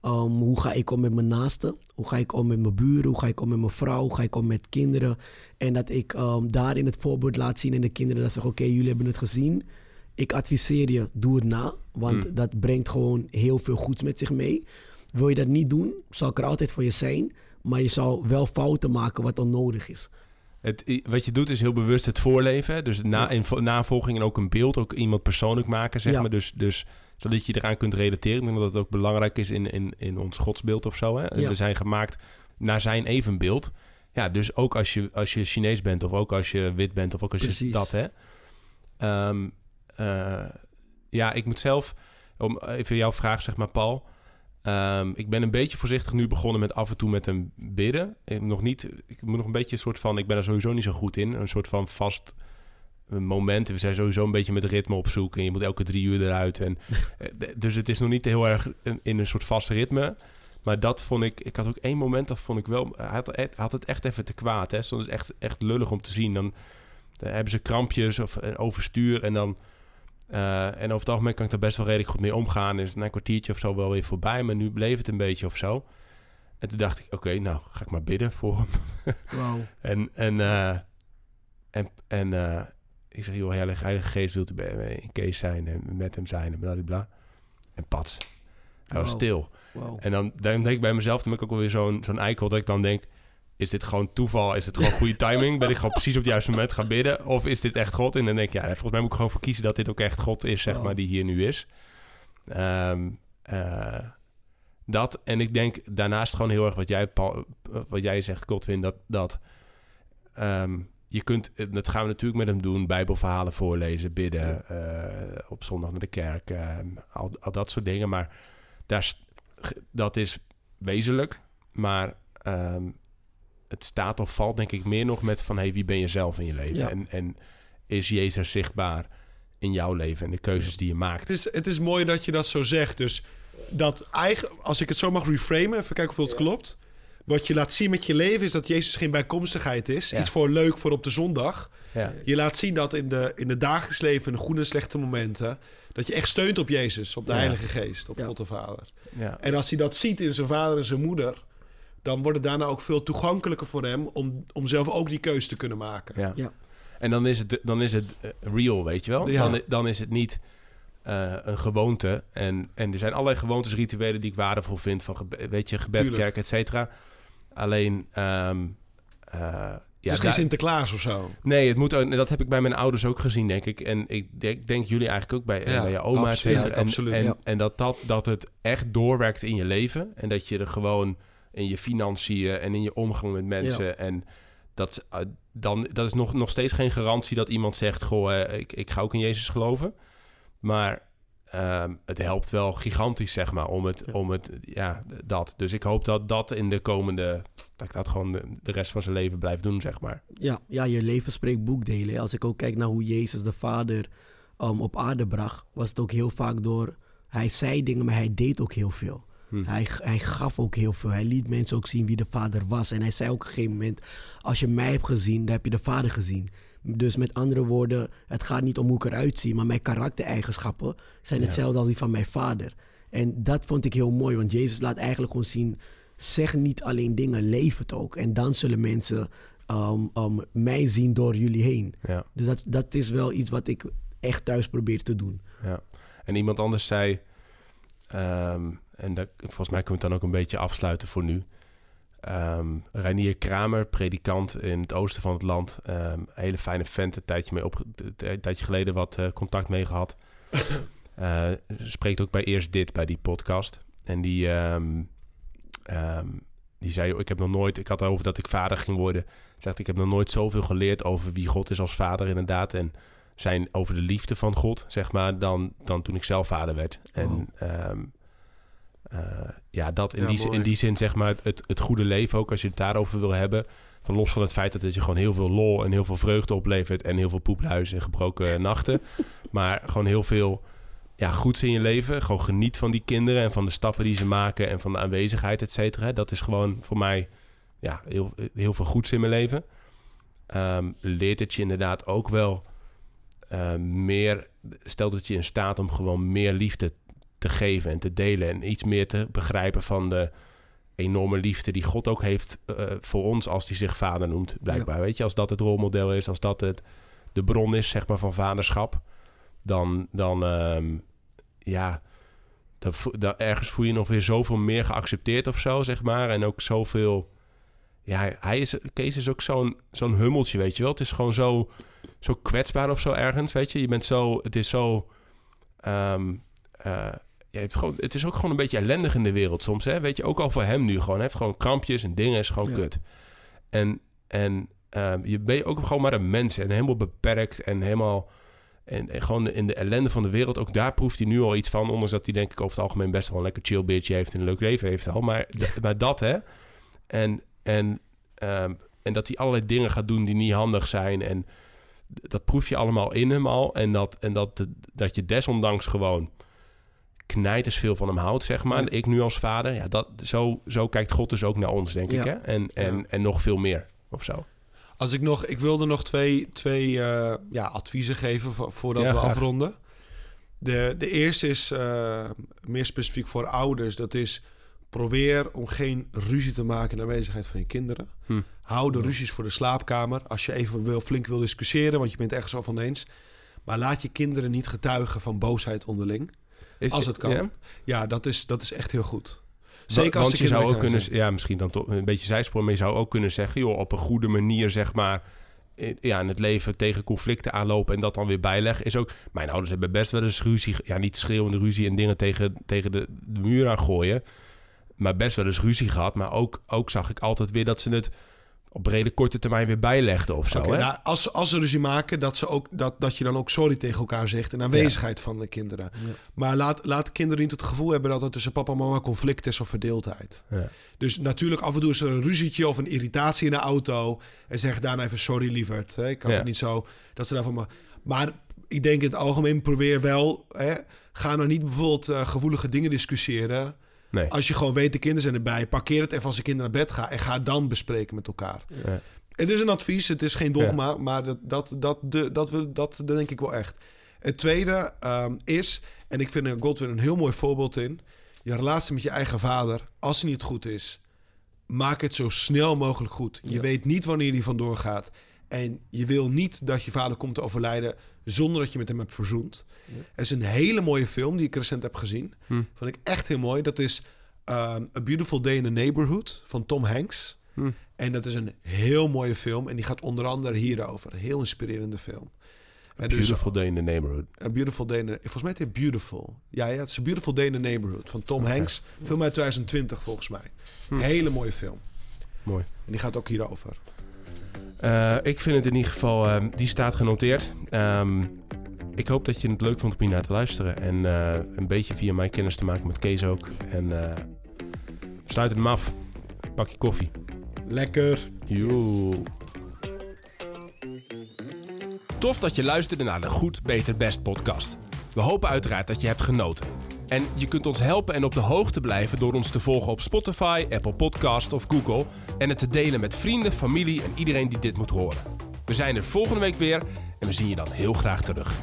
Speaker 3: Ehm, hoe ga ik om met mijn naasten? Hoe ga ik om met mijn buren? Hoe ga ik om met mijn vrouw? Hoe ga ik om met kinderen? En dat ik ehm, daarin het voorbeeld laat zien en de kinderen dat zeggen... oké, jullie hebben het gezien. Ik adviseer je, doe het na. Want
Speaker 1: Mm.
Speaker 3: dat brengt gewoon heel veel goeds met zich mee. Wil je dat niet doen, zal ik er altijd voor je zijn. Maar je zal wel fouten maken wat onnodig is.
Speaker 1: Het, wat je doet is heel bewust het voorleven. Dus na, in vo- navolging en ook een beeld, ook iemand persoonlijk maken, zeg
Speaker 3: Ja.
Speaker 1: maar. Dus, dus zodat je eraan kunt relateren. Ik denk dat dat ook belangrijk is in, in, in ons godsbeeld of zo. Hè?
Speaker 3: Ja.
Speaker 1: We zijn gemaakt naar zijn evenbeeld. Ja, dus ook als je, als je Chinees bent, of ook als je wit bent, of ook als je dat, hè. Ehm, eh, ja, ik moet zelf, om even jouw vraag, zeg maar, Paul. Ehm, ik ben een beetje voorzichtig nu begonnen met af en toe met een bidden. Ik, nog niet, ik moet nog een beetje een soort van... Ik ben er sowieso niet zo goed in. Een soort van vast eh, moment. We zijn sowieso een beetje met ritme op zoek. En je moet elke drie uur eruit. En, eh, dus het is nog niet heel erg in, een soort vast ritme. Maar dat vond ik... Ik had ook één moment, dat vond ik wel... Hij had, hij had het echt even te kwaad. Hè. Soms is echt, echt lullig om te zien. Dan, dan hebben ze krampjes of eh, overstuur. En dan... eh, en over het algemeen kan ik daar best wel redelijk goed mee omgaan. Is na een kwartiertje of zo wel weer voorbij. Maar nu bleef het een beetje of zo. En toen dacht ik, oké, nou ga ik maar bidden voor hem.
Speaker 3: Wauw.
Speaker 1: En, en, eh, en, en eh, ik zeg, joh, heilige, heilige geest wilt u bij bij Kees zijn en met hem zijn en bla En pats. Hij was stil.
Speaker 3: Wauw.
Speaker 1: En dan, dan denk ik bij mezelf, dan ben ik ook wel weer zo'n zo'n eikel dat ik dan denk... Is dit gewoon toeval? Is het gewoon goede timing? Ben ik gewoon precies op het juiste moment gaan bidden? Of is dit echt God? En dan denk ik, ja, volgens mij moet ik gewoon voor kiezen dat dit ook echt God is, zeg
Speaker 3: Wow.
Speaker 1: maar, die hier nu is. Eh, dat. En ik denk daarnaast gewoon heel erg wat jij, Paul, wat jij zegt, Godwin, dat, dat ehm, je kunt, dat gaan we natuurlijk met hem doen, bijbelverhalen voorlezen, bidden, eh, op zondag naar de kerk, al, al dat soort dingen. Maar daar, dat is wezenlijk, maar ehm, het staat of valt denk ik meer nog met van, hey, wie ben je zelf in je leven?
Speaker 3: Ja.
Speaker 1: En, en is Jezus zichtbaar in jouw leven en de keuzes die je maakt?
Speaker 2: Het is, het is mooi dat je dat zo zegt. Dus dat eigen, als ik het zo mag reframen, even kijken of het klopt. Wat je laat zien met je leven is dat Jezus geen bijkomstigheid is.
Speaker 1: Ja.
Speaker 2: Iets voor leuk voor op de zondag.
Speaker 1: Ja.
Speaker 2: Je laat zien dat in de, in het dagelijks leven, in de goede en slechte momenten, dat je echt steunt op Jezus, op de
Speaker 1: Ja.
Speaker 2: Heilige Geest, op
Speaker 3: Ja.
Speaker 2: God de Vader.
Speaker 1: Ja.
Speaker 2: En als hij dat ziet in zijn vader en zijn moeder, dan wordt het daarna ook veel toegankelijker voor hem om, om zelf ook die keuze te kunnen maken.
Speaker 1: Ja.
Speaker 3: Ja.
Speaker 1: En dan is het, dan is het eh, real, weet je wel?
Speaker 2: Ja.
Speaker 1: Dan, dan is het niet eh, een gewoonte. En, en er zijn allerlei gewoontes, rituelen die ik waardevol vind. Van gebe- weet je, gebed,
Speaker 2: Tuurlijk.
Speaker 1: kerk, et cetera. Alleen, ehm, eh, ja,
Speaker 2: het is geen Sinterklaas of zo.
Speaker 1: nee, het moet, dat heb ik bij mijn ouders ook gezien, denk ik. En ik denk, denk jullie eigenlijk ook bij,
Speaker 2: Ja,
Speaker 1: bij je oma, et
Speaker 2: absoluut.
Speaker 1: En,
Speaker 2: absoluut.
Speaker 1: en,
Speaker 3: Ja.
Speaker 1: en dat, dat, dat het echt doorwerkt in je leven. En dat je er gewoon in je financiën en in je omgang met mensen. En dat, eh, dan, dat is nog, nog steeds geen garantie dat iemand zegt: Goh, ik, ik ga ook in Jezus geloven. Maar ehm, het helpt wel gigantisch, zeg maar, om het,
Speaker 3: Ja.
Speaker 1: om het, ja, dat. Dus ik hoop dat dat in de komende, dat ik dat gewoon de, de rest van zijn leven blijf doen, zeg maar.
Speaker 3: Ja, ja, je leven spreekt boekdelen. Als ik ook kijk naar hoe Jezus de Vader um, op aarde bracht, was het ook heel vaak door... Hij zei dingen, maar hij deed ook heel veel.
Speaker 1: Hm.
Speaker 3: Hij, hij gaf ook heel veel. Hij liet mensen ook zien wie de vader was. En hij zei ook op een gegeven moment: Als je mij hebt gezien, dan heb je de vader gezien. Dus met andere woorden, het gaat niet om hoe ik eruit zie, maar mijn karaktereigenschappen zijn
Speaker 1: Ja.
Speaker 3: hetzelfde als die van mijn vader. En dat vond ik heel mooi, want Jezus laat eigenlijk gewoon zien: zeg niet alleen dingen, leef het ook. En dan zullen mensen ehm, mij zien door jullie heen.
Speaker 1: Ja,
Speaker 3: Dus dat, dat is wel iets wat ik echt thuis probeer te doen.
Speaker 1: ja. En iemand anders zei... ehm, en dat, volgens mij kunnen we het dan ook een beetje afsluiten voor nu. Ehm Reinier Kramer, predikant in het oosten van het land. Een hele fijne vent, een tijdje, mee op, een tijdje geleden wat eh, contact mee gehad. Eh, spreekt ook bij Eerst Dit, bij die podcast. En die, ehm, die zei, ik heb nog nooit... Ik had over dat ik vader ging worden. Zegt, ik heb nog nooit zoveel geleerd over wie God is als vader inderdaad. En zijn over de liefde van God, zeg maar, dan, dan toen ik zelf vader werd. En
Speaker 3: Wow.
Speaker 1: Eh, ja, dat in,
Speaker 2: Ja,
Speaker 1: die,
Speaker 2: mooi.
Speaker 1: in die zin, zeg maar, het, het goede leven ook, als je het daarover wil hebben. Van los van het feit dat het je gewoon heel veel lol en heel veel vreugde oplevert. En heel veel poepluizen en gebroken nachten. Maar gewoon heel veel ja, goeds in je leven. Gewoon geniet van die kinderen en van de stappen die ze maken. En van de aanwezigheid, et cetera. Dat is gewoon voor mij ja, heel, heel veel goeds in mijn leven. Ehm, leert het je inderdaad ook wel eh, meer... Stelt het je in staat om gewoon meer liefde te geven en te delen. En iets meer te begrijpen van de enorme liefde die God ook heeft eh, voor ons als hij zich vader noemt, blijkbaar. Weet je, als dat het rolmodel is, als dat het de bron is, zeg maar, van vaderschap, dan, dan ehm, ja, dan, ergens voel je je nog weer zoveel meer geaccepteerd of zo, zeg maar. En ook zoveel, ja, hij is, Kees is ook zo'n zo'n hummeltje, weet je wel. Het is gewoon zo, zo kwetsbaar of zo ergens, weet je. Je bent zo, het is zo, ehm, eh, je hebt gewoon, het is ook gewoon een beetje ellendig in de wereld soms, hè. Weet je, ook al voor hem nu gewoon. Hij heeft gewoon krampjes en dingen, is gewoon
Speaker 3: Ja.
Speaker 1: kut. En, en ehm, je ben je ook gewoon maar een mens en helemaal beperkt en helemaal... En, en gewoon in de ellende van de wereld, ook daar proeft hij nu al iets van. Ondanks dat hij denk ik over het algemeen best wel een lekker chill bitch heeft en een leuk leven heeft al. Maar, maar dat hè. En, en, ehm, en dat hij allerlei dingen gaat doen die niet handig zijn. En dat proef je allemaal in hem al. En dat, en dat, dat je desondanks gewoon knijters veel van hem houdt, zeg maar.
Speaker 3: Ja.
Speaker 1: Ik nu als vader, ja, dat, zo, zo kijkt God dus ook naar ons, denk ik. Hè? En, en,
Speaker 2: Ja.
Speaker 1: en nog veel meer, of zo.
Speaker 2: Als ik nog, ik wilde nog twee, twee eh, ja, adviezen geven vo- voordat we
Speaker 1: graag.
Speaker 2: afronden. De, de eerste is eh, meer specifiek voor ouders. Dat is probeer om geen ruzie te maken in de aanwezigheid van je kinderen.
Speaker 1: Hm.
Speaker 2: Hou de ruzies voor de slaapkamer. Als je even wil, flink wil discussiëren, want je bent ergens al van eens. Maar laat je kinderen niet getuigen van boosheid onderling.
Speaker 1: Is,
Speaker 2: Als het kan.
Speaker 1: Ja?
Speaker 2: Ja, dat is, dat is echt heel goed. Zeker als
Speaker 1: want je zou ook kunnen,
Speaker 2: zijn.
Speaker 1: ja, misschien dan toch een beetje zijspoor, maar je zou ook kunnen zeggen, joh, op een goede manier, zeg maar, ja, in het leven tegen conflicten aanlopen en dat dan weer bijleggen, is ook. Mijn ouders hebben best wel eens ruzie, ja, niet schreeuwende ruzie en dingen tegen, tegen de, de muur aan gooien, maar best wel eens ruzie gehad. Maar ook, ook zag ik altijd weer dat ze het op brede korte termijn weer bijlegden of zo.
Speaker 2: Oké,
Speaker 1: hè?
Speaker 2: nou, als, als ze ruzie maken, dat, ze ook, dat, dat je dan ook sorry tegen elkaar zegt in aanwezigheid van de kinderen.
Speaker 3: Ja.
Speaker 2: Maar laat, laat kinderen niet het gevoel hebben dat er tussen papa en mama conflict is of verdeeldheid.
Speaker 1: Ja.
Speaker 2: Dus natuurlijk, af en toe is er een ruzietje of een irritatie in de auto. En zeg daarna even sorry, lieverd. Hè? Ik
Speaker 1: Ja.
Speaker 2: het niet zo. Dat ze daarvan. Maar, maar ik denk in het algemeen probeer wel. Hè? Ga nou niet bijvoorbeeld eh, gevoelige dingen discussiëren.
Speaker 1: Nee.
Speaker 2: Als je gewoon weet, de kinderen zijn erbij. Parkeer het even als de kinderen naar bed gaan. En ga het dan bespreken met elkaar.
Speaker 1: Ja.
Speaker 2: Het is een advies, het is geen dogma, maar dat, dat, dat, de, dat, wil, dat, dat denk ik wel echt. Het tweede ehm, is, en ik vind er Godwin een heel mooi voorbeeld in, je relatie met je eigen vader, als die niet goed is, maak het zo snel mogelijk goed. Je
Speaker 3: Ja.
Speaker 2: weet niet wanneer die vandoor gaat. En je wil niet dat je vader komt te overlijden zonder dat je met hem hebt verzoend.
Speaker 3: Ja.
Speaker 2: Er is een hele mooie film die ik recent heb gezien.
Speaker 1: Hm.
Speaker 2: Vond ik echt heel mooi. Dat is ehm, A Beautiful Day in the Neighborhood van Tom Hanks.
Speaker 1: Hm.
Speaker 2: En dat is een heel mooie film. En die gaat onder andere hierover. Heel inspirerende film. En dus
Speaker 1: Beautiful day in the neighborhood.
Speaker 2: A Beautiful Day in the... Volgens mij heet Beautiful. Ja, ja, het is A Beautiful Day in the Neighborhood van Tom. Hanks. Film uit 2020 volgens mij.
Speaker 1: Hm.
Speaker 2: Hele mooie film.
Speaker 1: Mooi.
Speaker 2: En die gaat ook hierover.
Speaker 1: Eh, ik vind het in ieder geval, eh, die staat genoteerd. Ehm, ik hoop dat je het leuk vond om hier naar te luisteren. En eh, een beetje via mij kennis te maken met Kees ook. En eh, sluit het hem af. Pak je koffie.
Speaker 2: Lekker.
Speaker 1: Joe. Tof dat je luisterde naar de Goed, Beter, Best podcast. We hopen uiteraard dat je hebt genoten. En je kunt ons helpen en op de hoogte blijven door ons te volgen op Spotify, Apple Podcast of Google. En het te delen met vrienden, familie en iedereen die dit moet horen. We zijn er volgende week weer en we zien je dan heel graag terug.